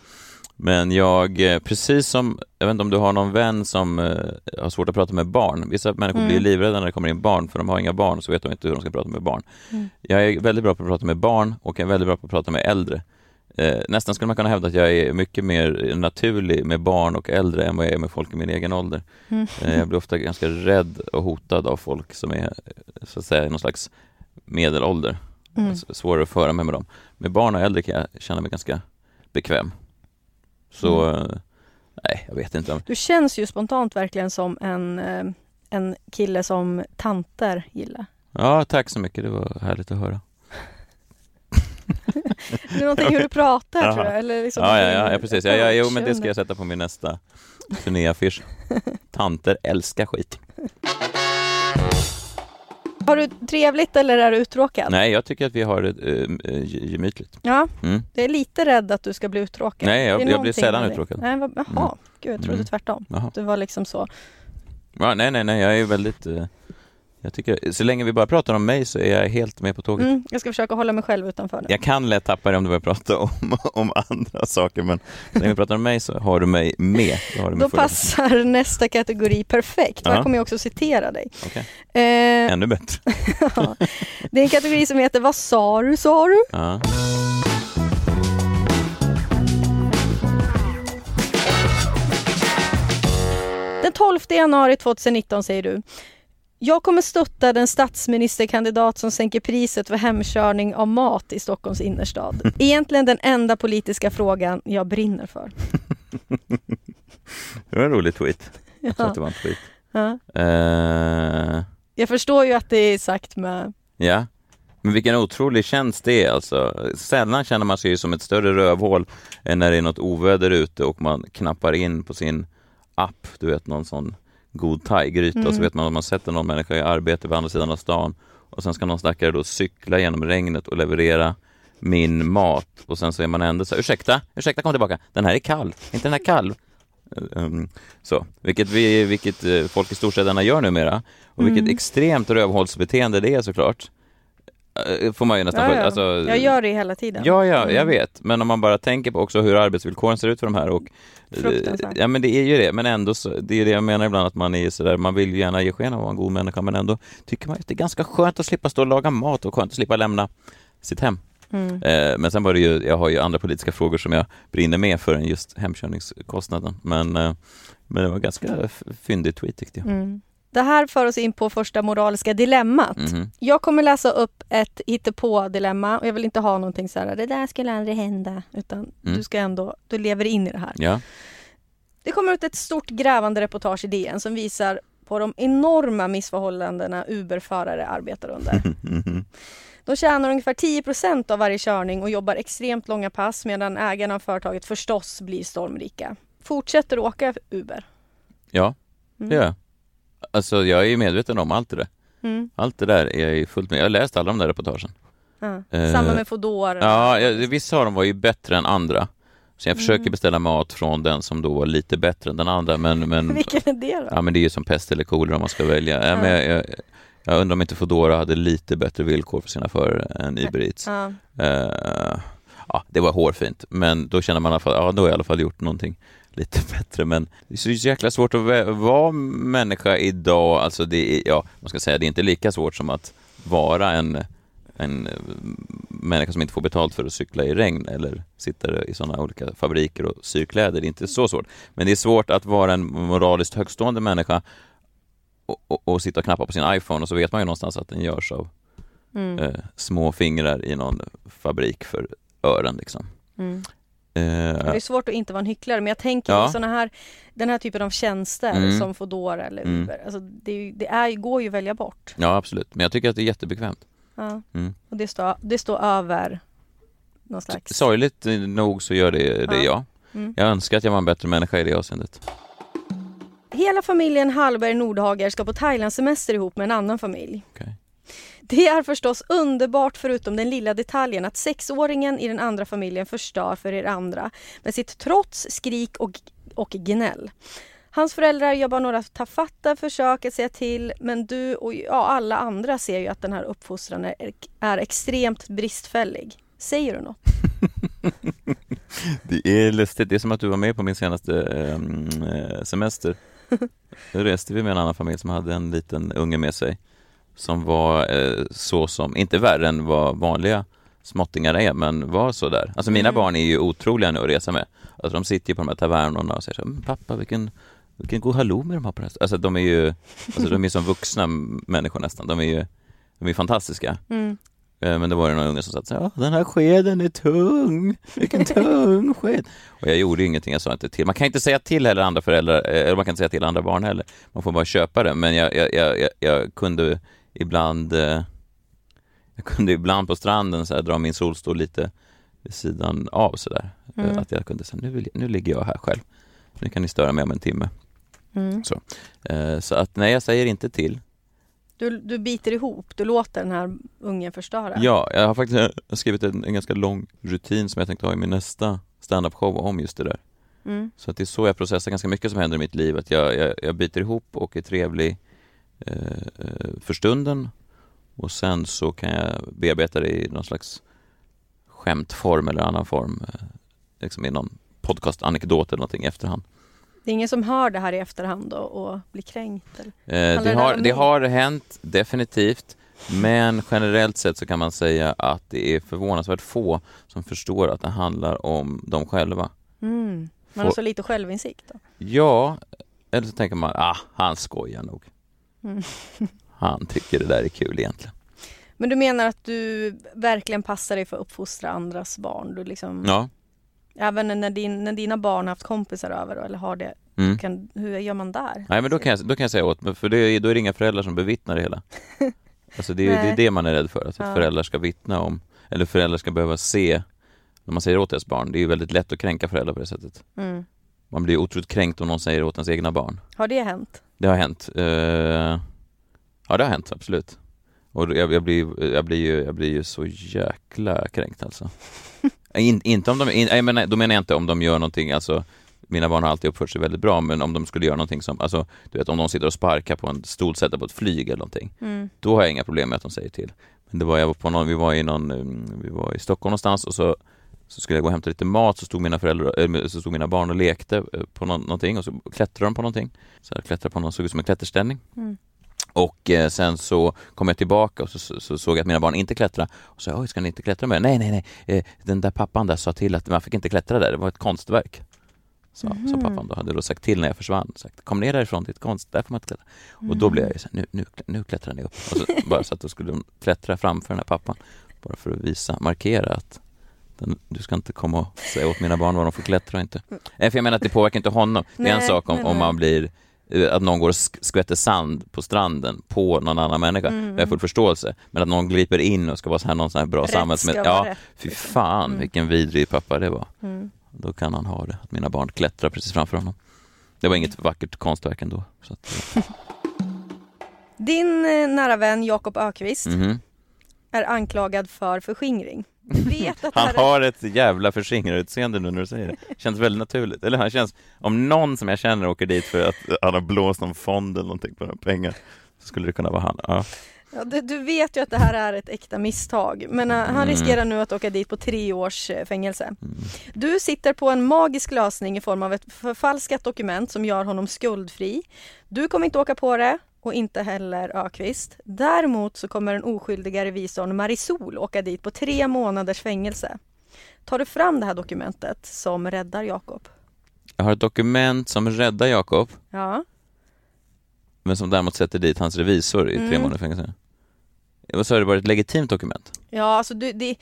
men jag, eh, precis som, jag vet inte om du har någon vän som eh, har svårt att prata med barn. Vissa människor Mm. blir livrädda när det kommer in barn, för de har inga barn, så vet de inte hur de ska prata med barn. Mm. Jag är väldigt bra på att prata med barn och jag är väldigt bra på att prata med äldre. Eh, nästan skulle man kunna hävda att jag är mycket mer naturlig med barn och äldre än vad jag är med folk i min egen ålder. Mm. Eh, jag blir ofta ganska rädd och hotad av folk som är så att säga i någon slags medelålder. Mm. Svårare att föra mig med dem. Med barn och äldre kan jag känna mig ganska bekväm. Så, Mm. eh, nej, jag vet inte. Du känns ju spontant verkligen som en, eh, en kille som tanter gillar. Ja, tack så mycket. Det var härligt att höra. Det är någonting hur du pratar Jaha. tror jag. Eller liksom Ja, ja, ja, ja precis. Ja, ja, jo, men det ska jag sätta på min nästa turnéaffisch. Tanter älskar skit. Har du trevligt eller är du uttråkad? Nej, jag tycker att vi har det äh, gemytligt. Ja, Mm. jag är lite rädd att du ska bli uttråkad. Nej, jag- jag blir sällan uttråkad. Nej, vad, jaha, Mm. gud jag trodde Mm. tvärtom. Jaha. Du var liksom så. Ja, nej, nej, nej, jag är väldigt... eh, jag tycker, så länge vi bara pratar om mig så är jag helt med på tåget. Mm, jag ska försöka hålla mig själv utanför nu. Jag kan lätt tappa det om du börjar prata om, om andra saker, men så länge vi pratar om mig så har du mig med. Då, mig Då passar nästa kategori perfekt. Ja. Här kommer jag också citera dig. Okej. Eh, Ännu bättre. ja. Det är en kategori som heter Vad sa du, sa du? Ja. Den 12 januari 2019 säger du jag kommer stötta den statsministerkandidat som sänker priset för hemkörning av mat i Stockholms innerstad. Egentligen den enda politiska frågan jag brinner för. Det var en rolig tweet. Jag tror Ja. att det var en tweet. Ja. Eh, Jag förstår ju att det är sagt med... ja. Men vilken otrolig tjänst det är alltså. Sällan känner man sig som ett större rövhål än när det är något oväder ute och man knappar in på sin app, du vet någon sån god thaigryta mm. så vet man att man sätter någon människa i arbete på andra sidan av stan och sen ska någon stackare då cykla genom regnet och leverera min mat och sen så är man ändå så här, ursäkta, ursäkta kom tillbaka, den här är kall, inte den här kall? Um, så, vilket, vi, vilket uh, folk i storstäderna gör numera och vilket mm. extremt rövhålsbeteende det är såklart. Uh, får man ju nästan ja, ja. Alltså, jag gör det hela tiden. Ja, ja, mm. jag vet. Men om man bara tänker på också hur arbetsvillkoren ser ut för de här och Fruktansvärt. Ja, men det är ju det. Men ändå så, det är det jag menar ibland att man är sådär, man vill ju gärna ge sken av att vara en god människa, men ändå tycker man att det är ganska skönt att slippa stå och laga mat och skönt att slippa lämna sitt hem. Mm. Eh, men sen var det ju, jag har ju andra politiska frågor som jag brinner med för än just hemkörningskostnaden. Men, eh, men det var ganska fyndig tweet tyckte jag. Mm. Det här för oss in på första moraliska dilemmat. Mm. Jag kommer läsa upp ett hittepå-dilemma och jag vill inte ha någonting så här, det där skulle aldrig hända. Utan mm. du ska ändå, du lever in i det här. Ja. Det kommer ut ett stort grävande reportage i DN som visar på de enorma missförhållandena Uber-förare arbetar under. De tjänar ungefär 10% av varje körning och jobbar extremt långa pass medan ägarna av företaget förstås blir stormrika. Fortsätter du åka Uber? Ja, det mm. gör jag. Alltså jag är medveten om allt det där. Mm. Allt det där är jag fullt med. Jag har läst alla de där reportagen. Ja. Eh, Samma med Foodora? Ja, vissa av dem var ju bättre än andra. Så jag försöker mm. beställa mat från den som då var lite bättre än den andra. Men, men, Vilken är det då? Ja, men det är ju som pest eller kolera om man ska välja. Ja. Men jag, jag, jag, undrar om inte Foodora hade lite bättre villkor för sina förare än Uber Eats. Ja. Uh, ja, det var hårfint, men då känner man i alla fall, ja, då har jag i alla fall gjort någonting lite bättre. Men det är så jäkla svårt att vara människa idag. Alltså det är, ja, man ska säga, det är inte lika svårt som att vara en, en människa som inte får betalt för att cykla i regn eller sitter i sådana olika fabriker och syr kläder. Det är inte så svårt. Men det är svårt att vara en moraliskt högstående människa och, och, och sitta och knappa på sin iPhone och så vet man ju någonstans att den görs av mm. eh, små fingrar i någon fabrik för ören liksom. Mm. Eh, det är svårt att inte vara en hycklare men jag tänker ja. såna här, den här typen av tjänster mm. som Foodora eller mm. Uber, alltså det, det är, går ju att välja bort. Ja absolut, men jag tycker att det är jättebekvämt. Ja. Mm. Och det står, det står över någon slags... Sorgligt nog så gör det det ja. jag. Mm. Jag önskar att jag var en bättre människa i det avseendet. Hela familjen Hallberg Nordhager ska på Thailandssemester ihop med en annan familj. Okay. Det är förstås underbart förutom den lilla detaljen att sexåringen i den andra familjen förstör för er andra med sitt trots, skrik och, och gnäll. Hans föräldrar gör bara några tafatta försök att säga till men du och ja, alla andra ser ju att den här uppfostran är, är extremt bristfällig. Säger du något? det är lustigt. Det är som att du var med på min senaste ehm, eh, semester. Då reste vi med en annan familj som hade en liten unge med sig som var eh, så som, inte värre än vad vanliga småttingar är, men var så där. Alltså mina mm. barn är ju otroliga nu att resa med. Alltså de sitter ju på de här tavernorna och säger så pappa vilken, vilken god halloumi de har på här. Alltså de är ju, alltså de är som vuxna människor nästan. De är ju, de är fantastiska. Mm. Eh, men det var det någon unge som sa att den här skeden är tung, vilken tung sked. Och jag gjorde ingenting, jag sa inte till. Man kan inte säga till heller andra föräldrar, eh, eller man kan inte säga till andra barn heller. Man får bara köpa det. Men jag, jag, jag, jag kunde ibland eh, jag kunde ibland på stranden så här, dra min solstol lite vid sidan av sådär. Mm. Att jag kunde säga, nu, nu ligger jag här själv. Nu kan ni störa mig om en timme. Mm. Så. så att nej, jag säger inte till. Du, du biter ihop, du låter den här ungen förstöra. Ja, jag har faktiskt skrivit en, en ganska lång rutin som jag tänkte ha i min nästa standup show om just det där. Mm. Så att det är så jag processar ganska mycket som händer i mitt liv. Att jag, jag, jag biter ihop och är trevlig eh, för stunden och sen så kan jag bearbeta det i någon slags skämtform eller annan form. Eh, liksom i någon podcast-anekdot eller någonting i efterhand. Det är ingen som hör det här i efterhand och, och blir kränkt? Eh, det, har, det har hänt, definitivt. Men generellt sett så kan man säga att det är förvånansvärt få som förstår att det handlar om dem själva. Mm. Man har så lite självinsikt då? Ja, eller så tänker man, ah, han skojar nog. Mm. han tycker det där är kul egentligen. Men du menar att du verkligen passar dig för att uppfostra andras barn? Du liksom... Ja. Även när, din, när dina barn har haft kompisar över eller har det, mm. kan, hur gör man där? Nej men då kan jag, då kan jag säga åt för det, då är det inga föräldrar som bevittnar det hela. Alltså det är det, är det man är rädd för, att Ja. föräldrar ska vittna om, eller föräldrar ska behöva se när man säger åt deras barn. Det är ju väldigt lätt att kränka föräldrar på det sättet. Mm. Man blir otroligt kränkt om någon säger åt ens egna barn. Har det hänt? Det har hänt. Eh, ja, det har hänt, absolut. Och jag, jag, blir, jag, blir ju, jag blir ju så jäkla kränkt alltså. In, inte om de, in, jag menar, då menar jag inte om de gör någonting, alltså mina barn har alltid uppfört sig väldigt bra, men om de skulle göra någonting som, alltså du vet om de sitter och sparkar på en stol, sätter på ett flyg eller någonting, Mm. då har jag inga problem med att de säger till. Men det var, jag var på någon, vi var i någon, mm, vi var i Stockholm någonstans och så, så skulle jag gå och hämta lite mat, så stod mina föräldrar, äh, så stod mina barn och lekte eh, på nå- någonting och så klättrade de på någonting. Så jag klättrade på något, såg ut som en klätterställning. Mm. Och eh, sen så kom jag tillbaka och så, så, så såg jag att mina barn inte klättrade och sa oj ska ni inte klättra med? Nej nej nej, eh, den där pappan där sa till att man fick inte klättra där, det var ett konstverk. Så, Mhm. så pappan då hade då sagt till när jag försvann, sagt kom ner därifrån, det är ett konst, där får man inte klättra. Och då blev jag ju så här, nu, nu, nu klättrar ni upp. Och så bara så att då skulle de klättra framför den här pappan. Bara för att visa, markera att den, du ska inte komma och säga åt mina barn vad de får klättra och inte. Nej, för jag menar att det påverkar inte honom. Det är en sak om, nej, om man blir eh, att någon går och sk- skvätter sand på stranden på någon annan människa. Mm. Det har full förståelse. Men att någon griper in och ska vara så här, någon sån här bra samhällsmed... Ja, rätt, fy fan Mm. vilken vidrig pappa det var. Mm. Då kan han ha det, att mina barn klättrar precis framför honom. Det var inget vackert konstverk ändå. Så att, eh, Din eh, nära vän Jakob Ökvist mhm. är anklagad för förskingring. Vet att Han här är... har ett jävla förskingringsutseende nu när du säger det. Känns väldigt naturligt. Eller han känns, om någon som jag känner åker dit för att han har blåst någon fond eller någonting på några pengar, så skulle det kunna vara han. Ja. Ja, du, du vet ju att det här är ett äkta misstag, men eh, han Mm. riskerar nu att åka dit på tre års eh, fängelse. Mm. Du sitter på en magisk lösning i form av ett förfalskat dokument som gör honom skuldfri. Du kommer inte åka på det och inte heller Ökvist. Däremot så kommer den oskyldiga revisorn Marisol åka dit på tre månaders fängelse. Tar du fram det här dokumentet som räddar Jakob? Jag har ett dokument som räddar Jakob, Ja. men som däremot sätter dit hans revisor i tre Mm. månader fängelse. Vad sa du, det var ett legitimt dokument? Ja, alltså du, det,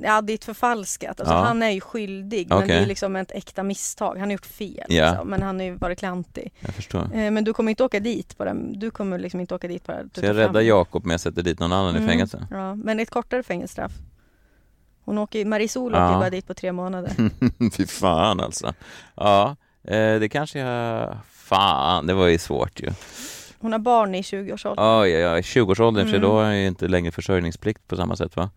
ja, det är ett förfalskat. Alltså, Ja. Han är ju skyldig, men Okej. det är liksom ett äkta misstag. Han har gjort fel, Ja. liksom, men han har ju varit klantig. Jag förstår. Eh, Men du kommer inte åka dit på den. Du kommer liksom inte åka dit på. Du Så jag räddar. Jakob men jag sätter dit någon annan i Mm, fängelse? Ja, men ett kortare fängelsestraff. Hon åker, Marisol Ja. åker bara dit på tre månader. Fy fan alltså. Ja, eh, det kanske jag... Fan, det var ju svårt ju. Hon har barn i 20-årsåldern. Oj, oj, oj. 20-årsåldern, för Mm. då är ju inte längre försörjningsplikt på samma sätt va?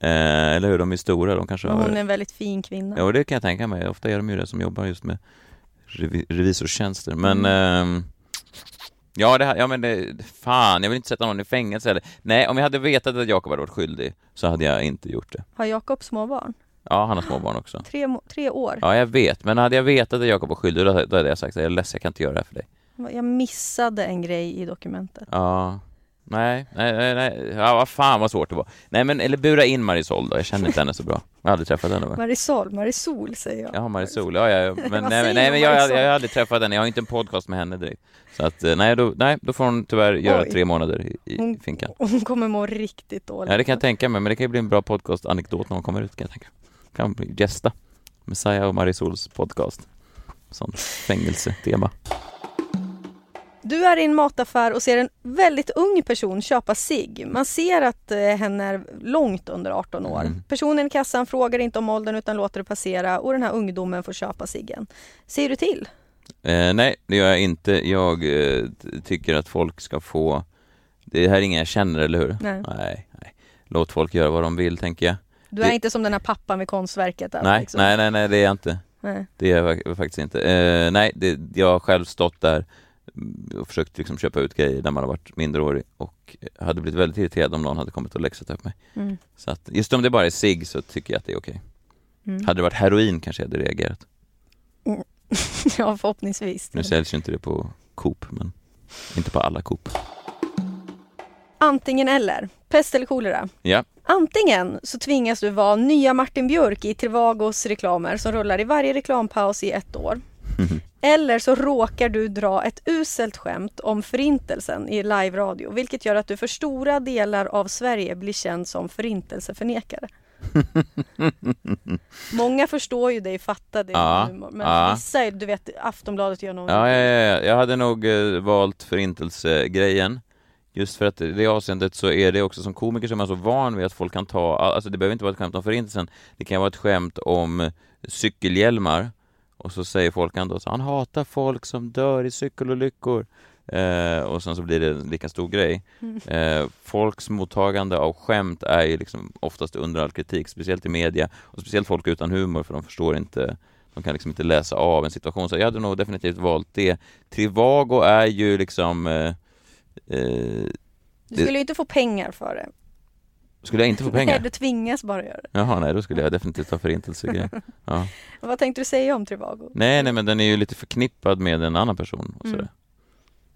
Eh, eller hur, de är stora, de kanske hon är en väldigt fin kvinna. Ja, det kan jag tänka mig. Ofta är de ju det som jobbar just med revi- revisorstjänster. Men Mm. ehm, Ja, det, ja men det, fan, jag vill inte sätta någon i fängelse eller Nej, om jag hade vetat att Jakob hade varit skyldig så hade jag inte gjort det. Har Jakob små barn? Ja, han har småbarn också. Tre, tre år? Ja, jag vet, men hade jag vetat att Jakob var skyldig då, då hade jag sagt att jag är ledsen, jag kan inte göra det här för dig. Jag missade en grej i dokumentet. Ja, nej, nej, nej, nej. ja vad fan vad svårt det var. Nej men, eller bura in Marisol då, jag känner inte henne så bra. Jag har aldrig träffat henne? Marisol, Marisol säger jag. Ja, Marisol, ja, ja, men, nej, nej, men jag, jag, jag har aldrig träffat henne, jag har inte en podcast med henne direkt. Så att, eh, nej då, nej, då får hon tyvärr göra Oj. tre månader i, i Hon- finkan. Hon kommer må riktigt dåligt. Ja, det kan jag tänka mig, men det kan ju bli en bra podcast-anekdot när hon kommer ut kan jag tänka. Kan bli gästa. Messiah och Marisols podcast. Sånt fängelsetema. Du är i en mataffär och ser en väldigt ung person köpa sig. Man ser att eh, henne är långt under 18 år. Mm. Personen i kassan frågar inte om åldern utan låter det passera och den här ungdomen får köpa ciggen. Säger du till? Eh, nej, det gör jag inte. Jag eh, tycker att folk ska få... Det här är ingen jag känner, eller hur? Nej. nej, nej. Låt folk göra vad de vill, tänker jag. Du är Det- inte som den här pappan vid konstverket. Där, Nej, liksom. nej, nej, nej, det är jag inte. Nej. Det är jag fak- faktiskt inte. Eh, nej, det, jag har själv stått där och försökt liksom köpa ut grejer när man har varit mindreårig och hade blivit väldigt irriterad om någon hade kommit och läxat upp mig. Mm. Så att, just om det bara är sig så tycker jag att det är okej. Mm. Hade det varit heroin kanske jag hade reagerat. ja, förhoppningsvis. Nu säljs ju inte det på Coop, men inte på alla Coop. Antingen eller. Pest eller kolera. Ja, Antingen så tvingas du vara nya Martin Björk i Trivagos reklamer som rullar i varje reklampaus i ett år. Eller så råkar du dra ett uselt skämt om förintelsen i live-radio vilket gör att du för stora delar av Sverige blir känd som förintelseförnekare. Många förstår ju dig, fattar din Ja, humor. Men ja. vissa, du vet Aftonbladet gör någon... ja, ja, ja, ja. jag hade nog eh, valt förintelsegrejen. just för att i det avseendet så är det också som komiker så är man så van vid att folk kan ta, alltså det behöver inte vara ett skämt om förintelsen, det kan vara ett skämt om cykelhjälmar och så säger folk ändå att han hatar folk som dör i cykelolyckor. Eh, och sen så blir det en lika stor grej. Mm. Eh, folks mottagande av skämt är ju liksom oftast under all kritik, speciellt i media och speciellt folk utan humor för de förstår inte de kan liksom inte läsa av en situation, så jag hade nog definitivt valt det. Trivago är ju liksom... Eh, eh, Du skulle ju inte få pengar för det. Skulle jag inte få pengar? Nej, du tvingas bara göra det. Jaha, nej, då skulle jag definitivt ta förintelsegrej. Ja. Vad tänkte du säga om Trivago? Nej, nej, men den är ju lite förknippad med en annan person och Mm. sådär.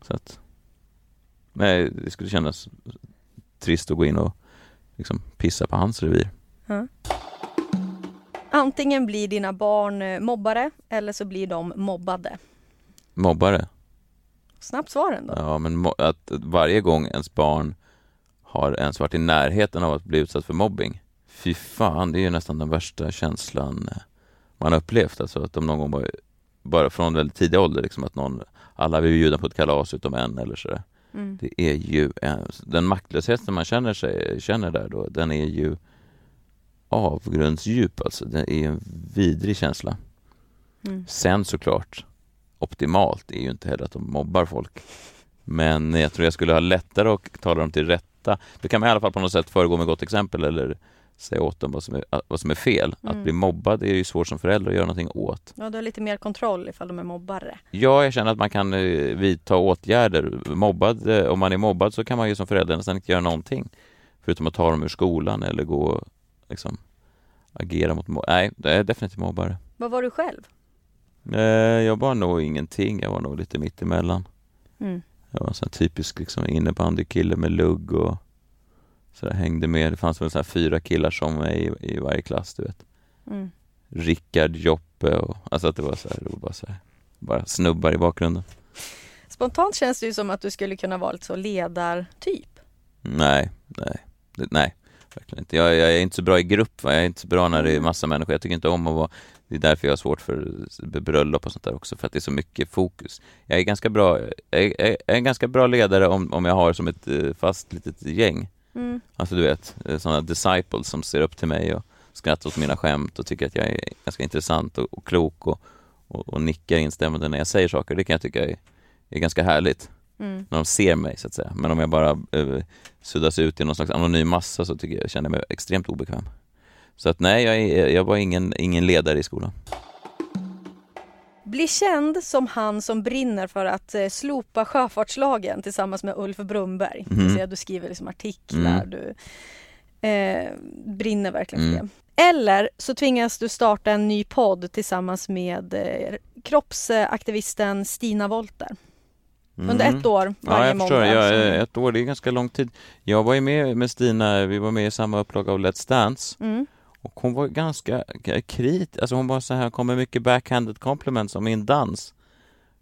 Så att... Nej, det skulle kännas trist att gå in och liksom pissa på hans revir. Antingen blir dina barn eh, mobbare eller så blir de mobbade. Mobbare. Snabbt svar ändå. Ja, men att varje gång ens barn har ens varit i närheten av att bli utsatt för mobbing. Fy fan, det är ju nästan den värsta känslan eh, man har upplevt. Alltså att de någon gång bara, bara från väldigt tidig ålder, liksom att någon, alla vill bjuda på ett kalas utom en eller sådär. Mm. Det är ju, en, den maktlösheten man känner, sig, känner där då, den är ju avgrundsdjup alltså. Det är en vidrig känsla. Mm. Sen såklart, optimalt är ju inte heller att de mobbar folk. Men jag tror jag skulle ha lättare att tala dem till rätta. Då kan man i alla fall på något sätt föregå med gott exempel eller säga åt dem vad som är, vad som är fel. Mm. Att bli mobbad är ju svårt som förälder att göra någonting åt. Ja, du har lite mer kontroll ifall de är mobbare. Ja, jag känner att man kan eh, vidta åtgärder. Mobbad, eh, om man är mobbad så kan man ju som förälder nästan inte göra någonting. Förutom att ta dem ur skolan eller gå och liksom agera mot mobbare. Nej, det är definitivt mobbare. Vad var du själv? Eh, jag var nog ingenting, jag var nog lite mittemellan. Mm. Jag var en sån typisk liksom, innebandykille med lugg och sådär, hängde med. Det fanns väl så fyra killar som mig i, i varje klass, du vet. Mm. Rickard, Joppe och alltså att det var så här, det var bara, så här, bara snubbar i bakgrunden. Spontant känns det ju som att du skulle kunna vara lite så ledartyp. Nej, nej, nej, verkligen inte. Jag, jag är inte så bra i grupp, va? jag är inte så bra när det är massa människor. Jag tycker inte om att vara, det är därför jag har svårt för bröllop och sånt där också, för att det är så mycket fokus. Jag är ganska bra, jag är, jag är en ganska bra ledare om, om jag har som ett eh, fast litet gäng. Mm. Alltså du vet, eh, sådana disciples som ser upp till mig och skrattar åt mina skämt och tycker att jag är ganska intressant och, och klok och, och, och nickar instämmande när jag säger saker. Det kan jag tycka är, är ganska härligt Mm. när de ser mig så att säga. Men om jag bara eh, suddas ut i någon slags anonym massa så tycker jag, känner jag mig extremt obekväm. Så att nej, jag, jag var ingen, ingen ledare i skolan. Bli känd som han som brinner för att eh, slopa sjöfartslagen tillsammans med Ulf Brumberg. Mhm. Du, skriver liksom artiklar, Mm. du eh, brinner verkligen för Mm. det. Eller så tvingas du starta en ny podd tillsammans med eh, kroppsaktivisten Stina Wolter. Under Mm. ett år varje Ja, jag förstår. måndag. Jag, så- eh, ett år, det är ganska lång tid. Jag var ju med med Stina, vi var med i samma upplaga av Let's Dance. Mm. Och hon var ganska krit, alltså hon var så här, kom med mycket backhanded compliments om min dans.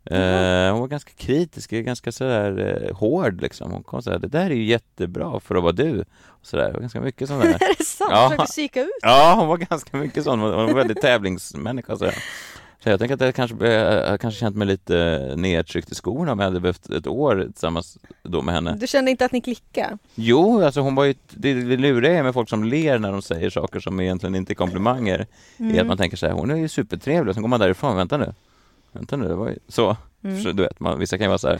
Eh, hon var ganska kritisk, ganska sådär eh, hård liksom. Hon kom såhär, det där är ju jättebra för att vara du. Och sådär, ganska mycket sånt där. Är det sant? Ja. Försöker psyka ut? Ja, hon var ganska mycket sån. Hon var väldigt tävlingsmänniska. Så, så jag tänker att jag kanske, jag har kanske känt mig lite nedtryckt i skorna om jag hade behövt ett år tillsammans då med henne. Du kände inte att ni klickade? Jo, alltså hon var ju, det, det luriga är med folk som ler när de säger saker som egentligen inte är komplimanger, Mm. är att man tänker så här, hon är ju supertrevlig, och sen går man därifrån, vänta nu, vänta nu, det var ju så. Mm. så du vet, man, vissa kan ju vara så här,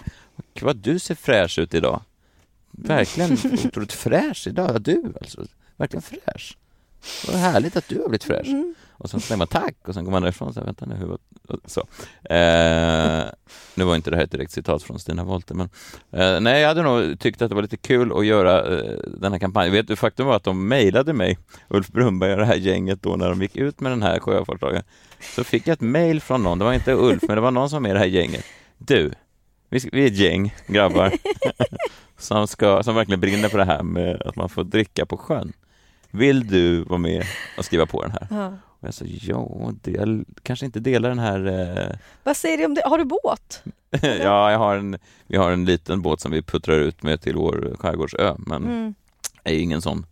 "Gud, vad du ser fräsch ut idag. Verkligen otroligt fräsch idag, du alltså, verkligen fräsch. Vad härligt att du har blivit fräsch. Mm. Och sen säger man tack och sen går man därifrån och säger vänta nu, hur var så. Eh, nu var inte det här ett direkt citat från Stina Wollter, men eh, nej, jag hade nog tyckt att det var lite kul att göra eh, den här kampanjen. Vet du, faktum var att de mejlade mig, Ulf Brumberg och det här gänget då när de gick ut med den här sjöfartslagen. Så fick jag ett mejl från någon, det var inte Ulf, men det var någon som är i det här gänget. Du, vi, vi är ett gäng grabbar som, ska, som verkligen brinner för det här med att man får dricka på sjön. Vill du vara med och skriva på den här? Ja. Och jag sa, ja, jag kanske inte delar den här... Eh, Vad säger du om det? Har du båt? ja, jag har en, vi har en liten båt som vi puttrar ut med till vår skärgårdsö, men Mm. jag är ingen sån,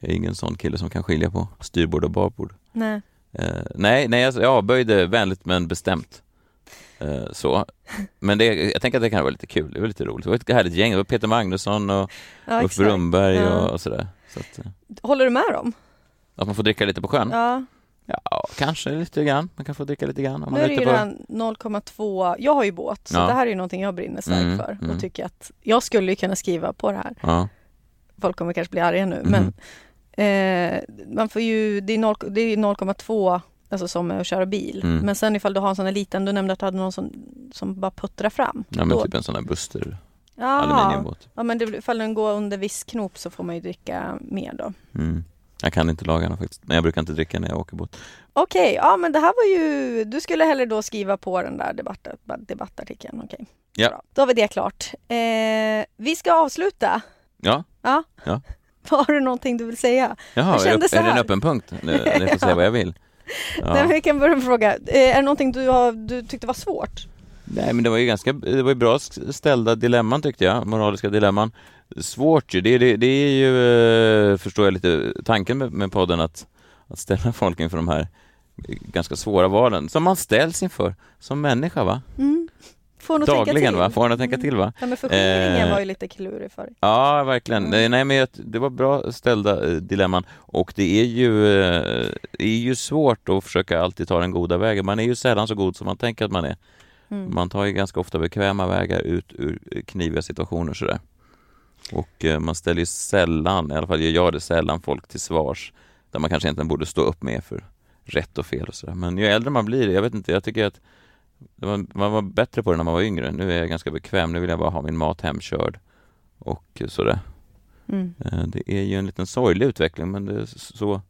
jag är ingen sån kille som kan skilja på styrbord och babord. Nej. Eh, nej, nej, alltså, jag avböjde vänligt men bestämt Eh, så. Men det, jag tänker att det kan vara lite kul, det var lite roligt. Det var ett härligt gäng, det var Peter Magnusson och Ja, Ulf exakt. Brunberg Ja. och, och sådär. Att, eh, Håller du med dem? att man får dricka lite på sjön? Ja. Ja, kanske lite grann. Man kan få dricka lite grann. Om Nu man är det ju på... det här 0,2. Jag har ju båt så Ja. det här är ju någonting jag brinner starkt Mm, för mm. och tycker att jag skulle ju kunna skriva på det här. Ja. Folk kommer kanske bli arga nu Mhm. men eh, man får ju, det är, 0, det är 0,2 alltså som att köra bil. Mm. Men sen ifall du har en sån här liten, du nämnde att du hade någon som, som bara puttrar fram. ja, men Då- typ en sån där Buster ja, aluminiumbåt. ja men det, ifall den går under viss knop så får man ju dricka mer då. Mm. Jag kan inte lagarna faktiskt. Nej, jag brukar inte dricka när jag åker båt. Okej, ja men det här var ju, du skulle hellre då skriva på den där debatt, debattartikeln. Okej. Ja. Bra. Då har vi det klart. Eh, vi ska avsluta. Ja, Ja. Ja. Har du någonting du vill säga? jaha, Jag är, så är det en öppen punkt? Nu, ni får säga vad jag vill. Ja. Nej, men vi kan börja med fråga. Eh, är det någonting du, har, du tyckte var svårt? Nej men det var ju ganska, det var ju bra ställda dilemman tyckte jag, moraliska dilemman. Svårt ju, det, det, det är ju, eh, förstår jag lite, tanken med, med podden att, att ställa folk inför de här ganska svåra valen, som man ställs inför som människa va? Mm. Får nog tänka Dagligen till. va? Får man att tänka till va? Ja, men förskingringen Eh. var ju lite klurig för. Ja, verkligen. Mm. Nej, men det var bra ställda eh, dilemman och det är ju, eh, det är ju svårt att försöka alltid ta den goda vägen. Man är ju sällan så god som man tänker att man är. Mm. Man tar ju ganska ofta bekväma vägar ut ur eh, kniviga situationer sådär. Och eh, man ställer ju sällan, i alla fall gör jag det sällan, folk till svars där man kanske egentligen borde stå upp med för rätt och fel och sådär. Men ju äldre man blir, jag vet inte, jag tycker att man var bättre på det när man var yngre. Nu är jag ganska bekväm, nu vill jag bara ha min mat hemkörd och sådär. Mm. Eh, Det är ju en liten sorglig utveckling men det är så,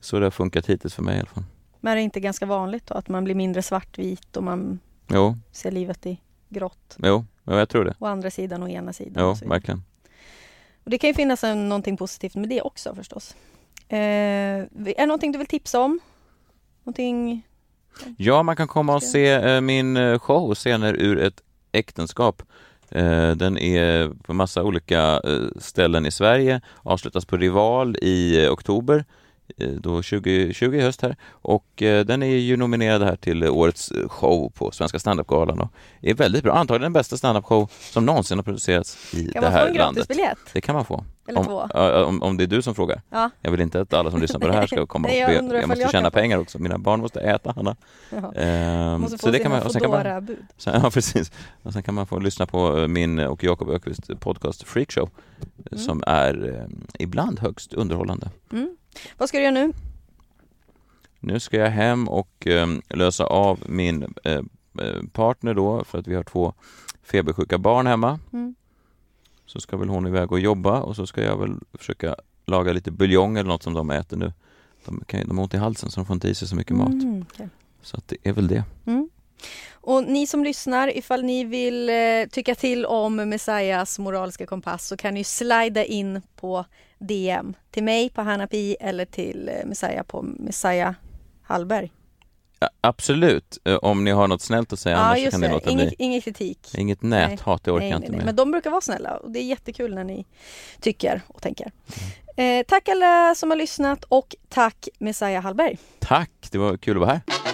så det har funkat hittills för mig i alla fall. Men är det inte ganska vanligt då att man blir mindre svartvit och man Jo, ser livet i grått? jo, jo jag tror det. Å andra sidan och ena sidan. Jo, verkligen. Och det kan ju finnas en, någonting positivt med det också förstås. Eh, är det någonting du vill tipsa om? Någonting? Ja, man kan komma och se eh, min eh, show Scener ur ett äktenskap. Eh, Den är på massa olika eh, ställen i Sverige, avslutas på Rival i eh, oktober, då 2020 i höst här. Och eh, den är ju nominerad här till årets eh, show på Svenska standupgalan och är väldigt bra. Antagligen den bästa standup-show som någonsin har producerats i Kan det man få här en landet. gratisbiljett? Det kan man få. Eller om, två? om, om det är du som frågar. Ja. Jag vill inte att alla som lyssnar på det här ska komma Nej, och jag be. Jag måste jag tjäna kan pengar också. Mina barn måste äta, Hanna. Ehm, Måste få så det kan man, och sen kan man, sen, ja, precis. Och sen kan man få lyssna på eh, min och Jakob Ökvist podcast Freakshow eh, Mm. som är eh, ibland högst underhållande. Mm. Vad ska du göra nu? Nu ska jag hem och eh, lösa av min eh, eh, partner då för att vi har två febersjuka barn hemma. Mm. Så ska väl hon iväg och jobba och så ska jag väl försöka laga lite buljong eller något som de äter nu. De, kan, de har ont i halsen så de får inte i sig så mycket mat. Mm, okej. Så det är väl det. Och ni som lyssnar, ifall ni vill eh, tycka till om Messias moraliska kompass så kan ni slida in på DM till mig på Hanapi eller till eh, Messiah på Messiah Hallberg. Ja, absolut, eh, om ni har något snällt att säga annars så kan ni låta Inget, bli. ingen kritik. Inget näthat, det orkar Nej, jag nej, inte nej. med. Men de brukar vara snälla och det är jättekul när ni tycker och tänker. Mm. Eh, tack alla som har lyssnat och tack Messiah Hallberg. Tack, det var kul att vara här.